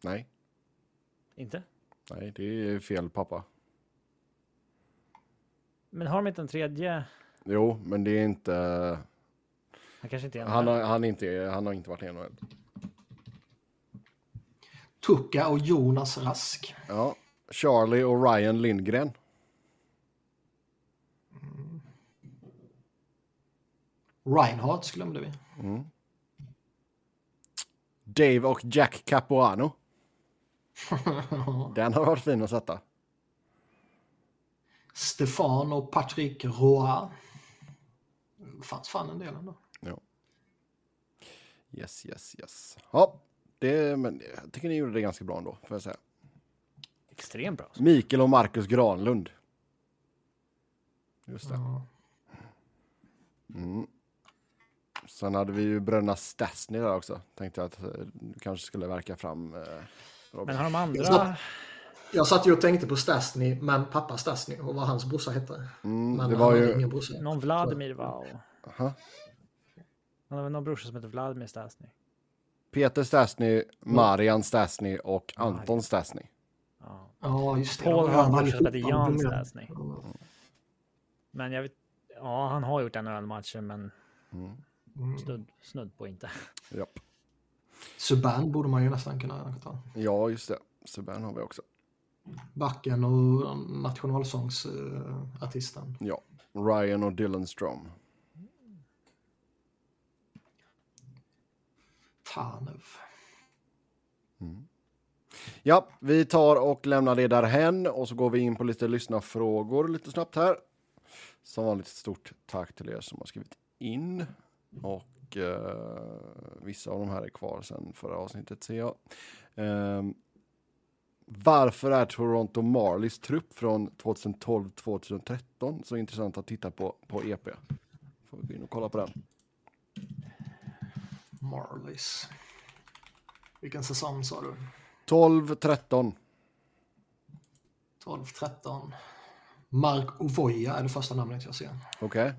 Nej, Inte? nej, det är fel pappa. Men har de inte en tredje? Jo, men det är inte... Han kanske inte är Han har, han inte, han har inte varit i NHL. Tucka och Jonas Rask. Ja. Charlie och Ryan Lindgren. Reinhardt glömde vi. Dave och Jack Capuano. Den har varit fin att sätta. Stefan och Patrick. Det fanns fan en del ändå. Ja. Yes, yes, yes. Ja, det, men jag tycker ni gjorde det ganska bra ändå, får jag säga. Extremt bra. Mikael och Marcus Granlund. Just det. Mm. Sen hade vi ju bröderna Stasny där också. Tänkte jag att eh, du kanske skulle verka fram. Eh. Men har de andra? Så- Jag satt ju och tänkte på Stasny, men pappa Stasny och vad hans brorsa hette. mm, Men det var ju... ingen brorsa. Någon Vladimir va? Och... Aha. Han har väl någon brorsa som heter Vladimir Stasny. Peter Stasny, Marian Stasny och Anton Stasny. Ja. Ja, just det. Paul har en var brorsa som heter allihopa Jan med. Stasny. Men jag vet, ja han har gjort NHL-matcher men Mm. Mm. snudd, snudd på inte. Japp. Subban borde man ju nästan kunna ta. Ja, just det. Subban har vi också. Backen och nationalsångsartisten. Ja. Ryan och Dylan Strom. Tanev. Ja, vi tar och lämnar det därhen och så går vi in på lite lyssnarfrågor lite snabbt här. Som vanligt stort tack till er som har skrivit in. Och eh, vissa av de här är kvar sen förra avsnittet ser jag. Eh, varför är Toronto Marlies trupp från 2012-2013 så intressant att titta på på EP? Får vi gå in och kolla på den. Marlies. Vilken säsong sa du? 12-13. 12-13. Mark Ovoja är det första namnet jag ser. Okej.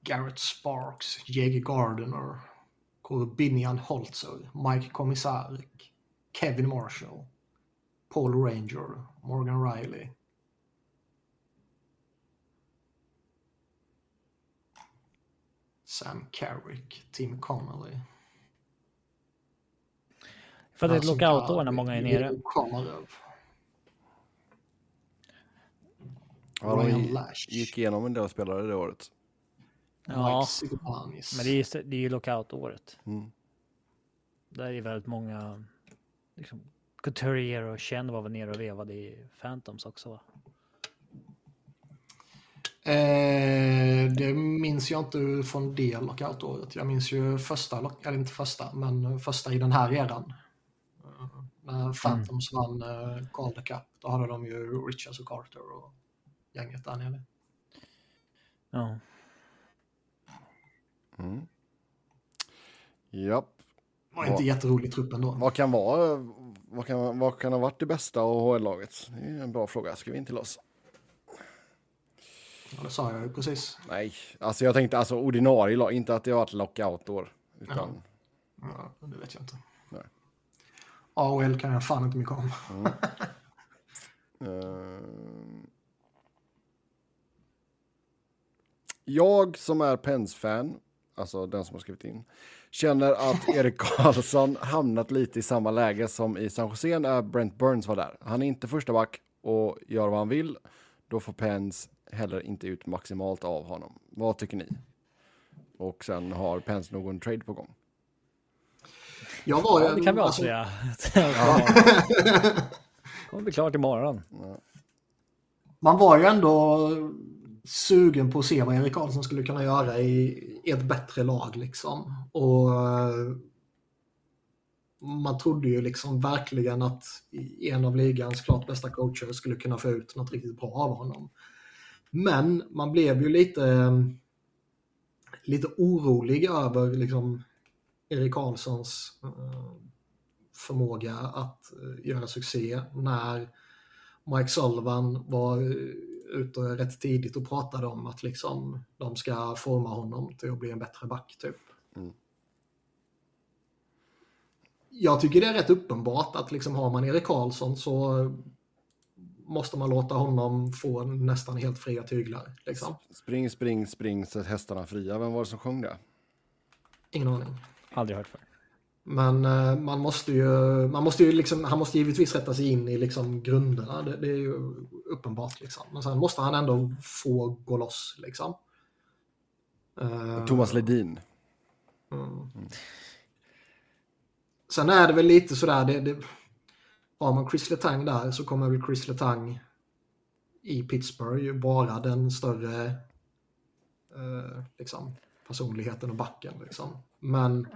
Garrett Sparks, J.G. Gardiner, Corbinian Holzer, Mike Komisarek, Kevin Marshall, Paul Ranger, Morgan Riley. Sam Carrick, Tim Connolly. För att det är ett Nassim lockoutår när många är nere. Ja, de gick igenom en del spelare det året. Ja, men det är ju, det är ju lockoutåret. Mm. Där är väldigt många, liksom, Couturier och Chen var väl nere och vevade i Phantoms också va? Eh, det minns jag inte från det lockoutåret. Jag minns ju första, eller inte första, men första i den här eran. Eh, När Phantoms vann eh, Calder Cup, då hade de ju Richards och Carter och gänget där nere. Ja. Mm. Japp. Det var inte Ja. jätterolig trupp ändå. Vad kan vara, vad kan, vad kan ha varit det bästa AHL-laget? Det är en bra fråga. Skriv in till oss. Ja, det sa jag ju precis. Nej, alltså jag tänkte alltså ordinarie lag, inte att det har varit lockout-år. Utan, Ja, det vet jag inte. AHL kan jag fan inte mycket om. eh, jag som är Pens-fan, alltså den som har skrivit in, känner att Erik Karlsson hamnat lite i samma läge som i San Jose när Brent Burns var där. Han är inte första back och gör vad han vill. Då får Pens heller inte ut maximalt av honom. Vad tycker ni? Och sen har Pens någon trade på gång. Jag var ja, det kan vi alltså, avslöja. kommer bli klart imorgon. man var ju ändå sugen på att se vad Erik Karlsson skulle kunna göra i, i ett bättre lag liksom. Och eh, man trodde ju liksom verkligen att en av ligans klart bästa coacher skulle kunna få ut något riktigt bra av honom. Men man blev ju lite, lite orolig över liksom Erik Karlssons eh, förmåga att eh, göra succé när Mike Sullivan var eh, ute rätt tidigt och pratade om att liksom de ska forma honom till att bli en bättre back typ. Mm. Jag tycker det är rätt uppenbart att liksom har man Erik Karlsson så måste man låta honom få nästan helt fria tyglar. Liksom. Spring, spring, spring, sätt hästarna fria. Vem var det som sjöng det? Ingen aning. Aldrig hört för. Men eh, man måste ju, man måste ju liksom, han måste givetvis rätta sig in i liksom grunderna. Det, det är ju uppenbart. Liksom. Men sen måste han ändå få gå loss. Liksom. Eh, Thomas Ledin. Mm. Sen är det väl lite sådär, det, det, har man Chris Letang där så kommer väl Chris Letang i Pittsburgh vara den större eh, liksom, personligheten och backen. Liksom. Men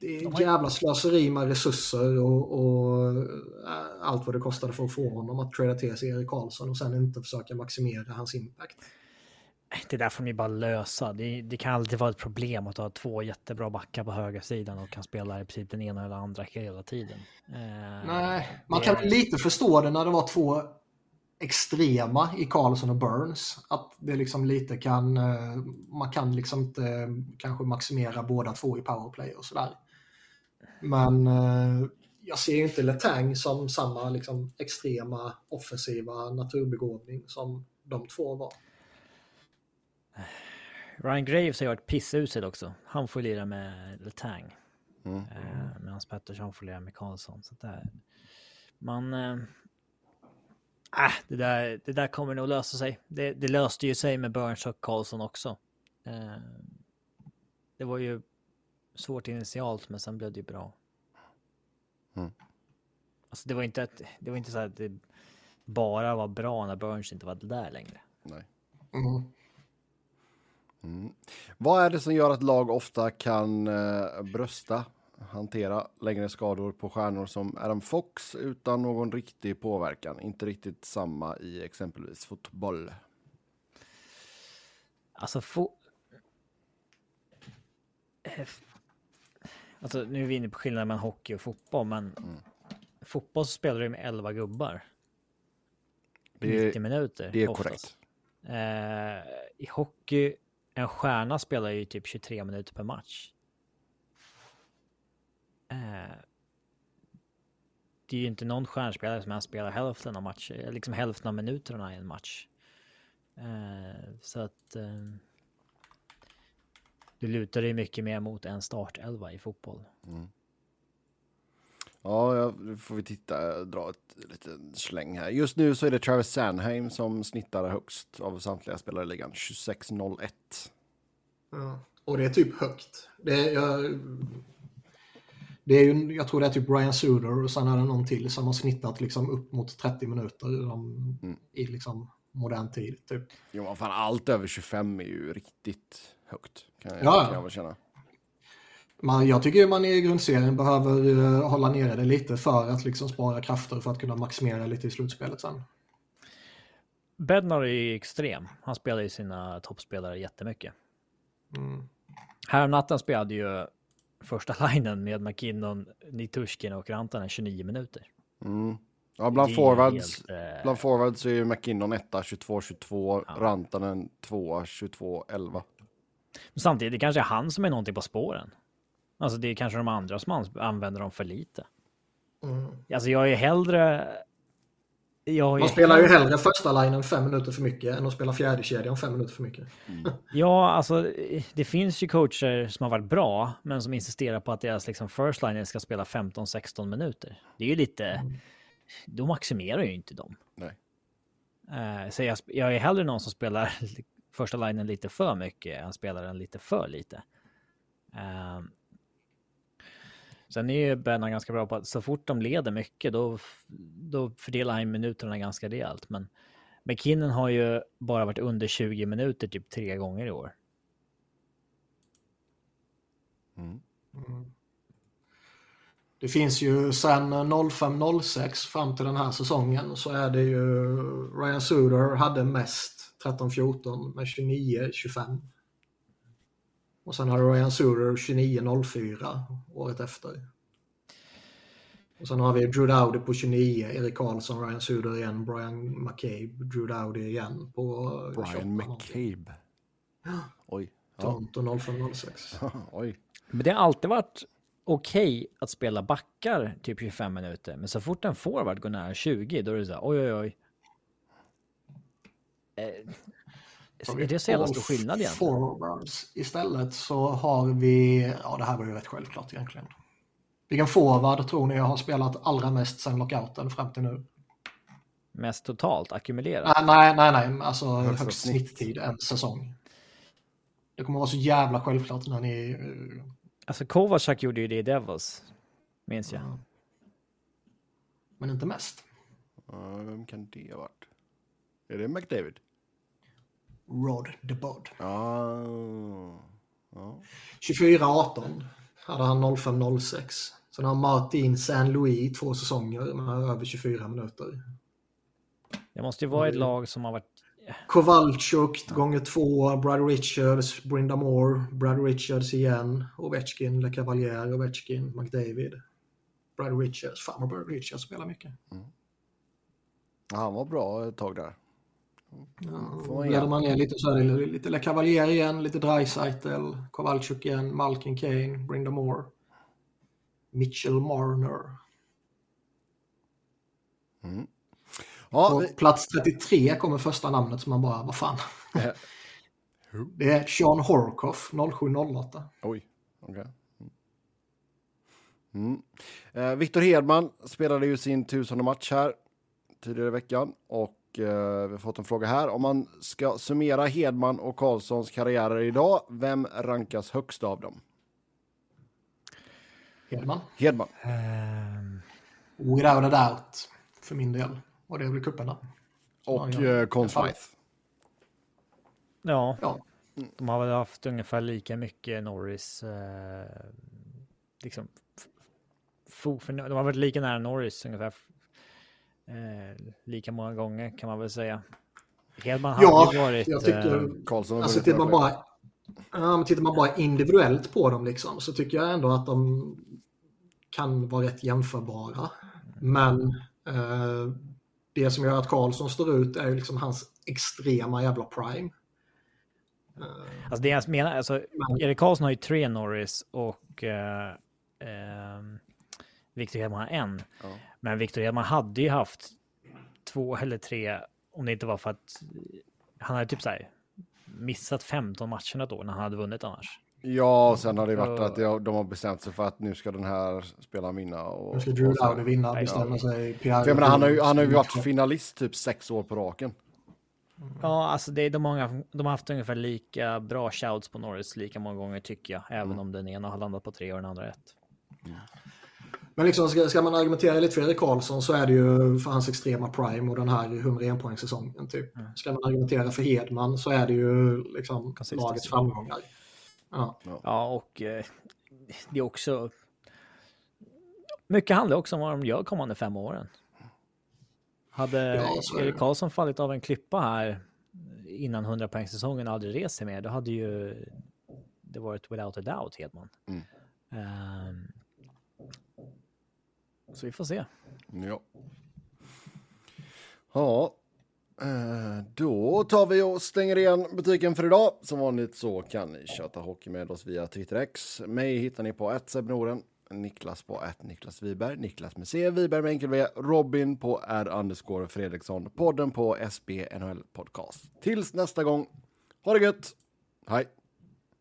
det är ett jävla slöseri med resurser och, och eh, allt vad det kostade för att få honom att trada till sig Erik Karlsson och sen inte försöka maximera hans impact. Det där får ni bara lösa. Det, det kan alltid vara ett problem att ha två jättebra backar på höger sidan och kan spela i princip den ena eller andra hela tiden. Eh, Nej, man kan lite förstå det när det var två extrema i Karlsson och Burns. Att det liksom lite kan, eh, man kan liksom inte eh, kanske maximera båda två i powerplay och sådär. Men eh, jag ser ju inte Letang som samma liksom extrema offensiva naturbegåvning som de två var. Ryan Graves har ju varit pissusel också. Han får lira med Letang. Mm. Eh, Medan Pettersson får lira med Karlsson. Så där, man... Äh, det, där, det där kommer nog lösa sig. Det, det löste ju sig med Burns och Karlsson också. Eh, det var ju svårt initialt, men sen blev det ju bra. Mm. Alltså det var inte, att, det var inte så att det bara var bra när Burns inte var där längre. Nej. Mm. Mm. Vad är det som gör att lag ofta kan eh, brösta, hantera längre skador på stjärnor som Adam Fox utan någon riktig påverkan? Inte riktigt samma i exempelvis fotboll. Alltså, få... Eh, f- Alltså, nu är vi inne på skillnaden mellan hockey och fotboll, men fotboll så spelar du med 11 gubbar. Det 90 är, minuter. det är oftast. korrekt. Eh, I hockey, en stjärna spelar ju typ 23 minuter per match. Det är ju inte någon stjärnspelare som ens spelar hälften av matcher, liksom hälften av minuterna i en match. Eh, så att eh, du lutar dig mycket mer mot en startelva i fotboll. Ja, ja, nu får vi titta, dra ett liten släng här. Just nu så är det Travis Sanheim som snittar högst av samtliga spelare i ligan. 26.01. Ja. Och det är typ högt. Det är, jag, det är ju, jag tror det är typ Brian Suder och sen är det någon till som har snittat liksom upp mot 30 minuter i, de, Mm. i liksom modern tid. Typ. Jo, fan, allt över 25 är ju riktigt högt. Kan jag, Ja. kan jag väl känna. Man, jag tycker man i grundserien behöver eh, hålla nere det lite för att liksom spara krafter för att kunna maximera lite i slutspelet sen. Bednar är ju extrem. Han spelar ju sina toppspelare jättemycket. Mm. Här om natten spelade ju första linen med McKinnon, Nitushkin och Rantanen 29 minuter. Mm. Ja, bland Det forwards, helt, eh, bland forwards är ju McKinnon 1 22-22, Ja. Rantanen 2 22-11. Men Samtidigt kanske är han som är någonting på spåren. Alltså det är kanske de andra som använder dem för lite. Mm. Alltså jag är hellre... Jag Man spelar ju hellre första linen fem minuter för mycket än att spela fjärde kedjan fem minuter för mycket. Ja, alltså det finns ju coacher som har varit bra, men som insisterar på att deras liksom first line ska spela 15-16 minuter. Det är ju lite... Då maximerar ju inte dem. Nej. Eh, så jag, jag är hellre någon som spelar första linjen lite för mycket än spelar den lite för lite. Ehm, sen är ju Benna ganska bra på att så fort de leder mycket då, då fördelar han minuterna ganska rejält. Men McKinnon har ju bara varit under 20 minuter typ tre gånger i år. Mm. Det finns ju sen 05-06 fram till den här säsongen så är det ju Ryan Suder hade mest 13-14 med 29-25. Och sen har du Ryan Suder 29-04 året efter. Och sen har vi Drew Dowdy på 29, Erik Karlsson, Ryan Suder igen, Brian McCabe, Drew Dowdy igen på 28 Brian. McCabe. Oj. Ja. Toronto 05-06. Oj. Men det har alltid varit okej att spela backar typ 25 minuter. Men så fort en forward går nära 20 då är det så här oj oj oj. Eh, är det så jävla stor skillnad egentligen? Forwards. Istället så har vi, ja det här var ju rätt självklart egentligen. Vilken forward tror ni jag har spelat allra mest sen lockouten fram till nu? Mest totalt ackumulerat? Nej, nej, nej, nej alltså högst snitt. snitttid en säsong. Det kommer vara så jävla självklart när ni... eh, Alltså Kovacak gjorde ju det i Devils. Minns jag. Men inte mest. Ja, vem kan det ha varit? Är det McDavid? Rod the Bod. Ja. ja. 24-18 hade han 05-06. Sen har Martin Saint-Louis två säsonger med över 24 minuter. Det måste ju vara ett lag som har varit... Kowalczyk gånger två, Brad Richards, Brinda Moore, Brad Richards igen, Ovechkin, Le Cavalier, Ovechkin, McDavid. Brad Richards, fan vad Brad Richards spelar mycket. Han var bra ett tag där. Ja, Får man ner lite så är det lite Le Cavalier igen, lite Dreisaitl, Kowalczyk igen, Malkin Kane, Brinda Moore, Mitchell Marner. Ja, På vi, plats 33 kommer första namnet som man bara, vad fan. Det är Sean Horkoff 0708. Oj, okej. Okay. Mm. Eh, Viktor Hedman spelade ju sin tusende match här tidigare i veckan och vi har fått en fråga här. Om man ska summera Hedman och Karlssons karriärer idag, vem rankas högst av dem? Hedman. Hedman. Um... Without a doubt, för min del. Och det är väl cuperna. Och eh, Conn Smythe. Ja. ja, de har väl haft ungefär lika mycket Norris. Eh, liksom, för, de har varit lika nära Norris ungefär. Eh, lika många gånger kan man väl säga. Hedman ja, hade ju varit... jag tycker... Eh, Karlsson alltså, tittar man, bara, ja, men tittar man bara individuellt på dem liksom, så tycker jag ändå att de kan vara rätt jämförbara. Men eh, det som gör att Karlsson står ut är ju liksom hans extrema jävla prime. Alltså det jag menar, alltså, Erik Karlsson har ju tre Norris och eh, eh, Victor Hedman har en. Ja. Men Victor Hedman hade ju haft två eller tre om det inte var för att han hade typ så här missat 15 matcher år när han hade vunnit annars. Ja, sen har det varit att de har bestämt sig för att nu ska den här spelaren vinna. Och, nu ska Drew Dowdy vinna, bestämma sig. Pierre jag menar, han har ju, han har ju varit finalist typ sex år på raken. Ja, alltså det är de, många, de har haft ungefär lika bra shouts på Norris lika många gånger tycker jag, även mm. om den ena har landat på tre och den andra ett. Mm. Men liksom, ska, ska, man argumentera lite för Erik Karlsson så är det ju för hans extrema prime och den här 101 poängsäsongen typ. Mm. Ska man argumentera för Hedman så är det ju liksom lagets framgångar. Ja, ja och eh, det är också... Mycket handlar också om vad de gör kommande fem åren. Hade ja, Erik Karlsson fallit av en klippa här innan 100 poängsäsongen och aldrig rest sig mer, då hade ju det varit without a doubt Hedman. Mm. Um, så vi får se. Ja. Ja, eh, då tar vi och stänger igen butiken för idag. Som vanligt så kan ni köta hockey med oss via TwitterX. Mig hittar ni på 1 Niklas på 1. Niklas Wiberg, Niklas med C, Wiberg med enkel V, Robin på R underscore Fredriksson, podden på SB NHL Podcast. Tills nästa gång, ha det gött! Hej!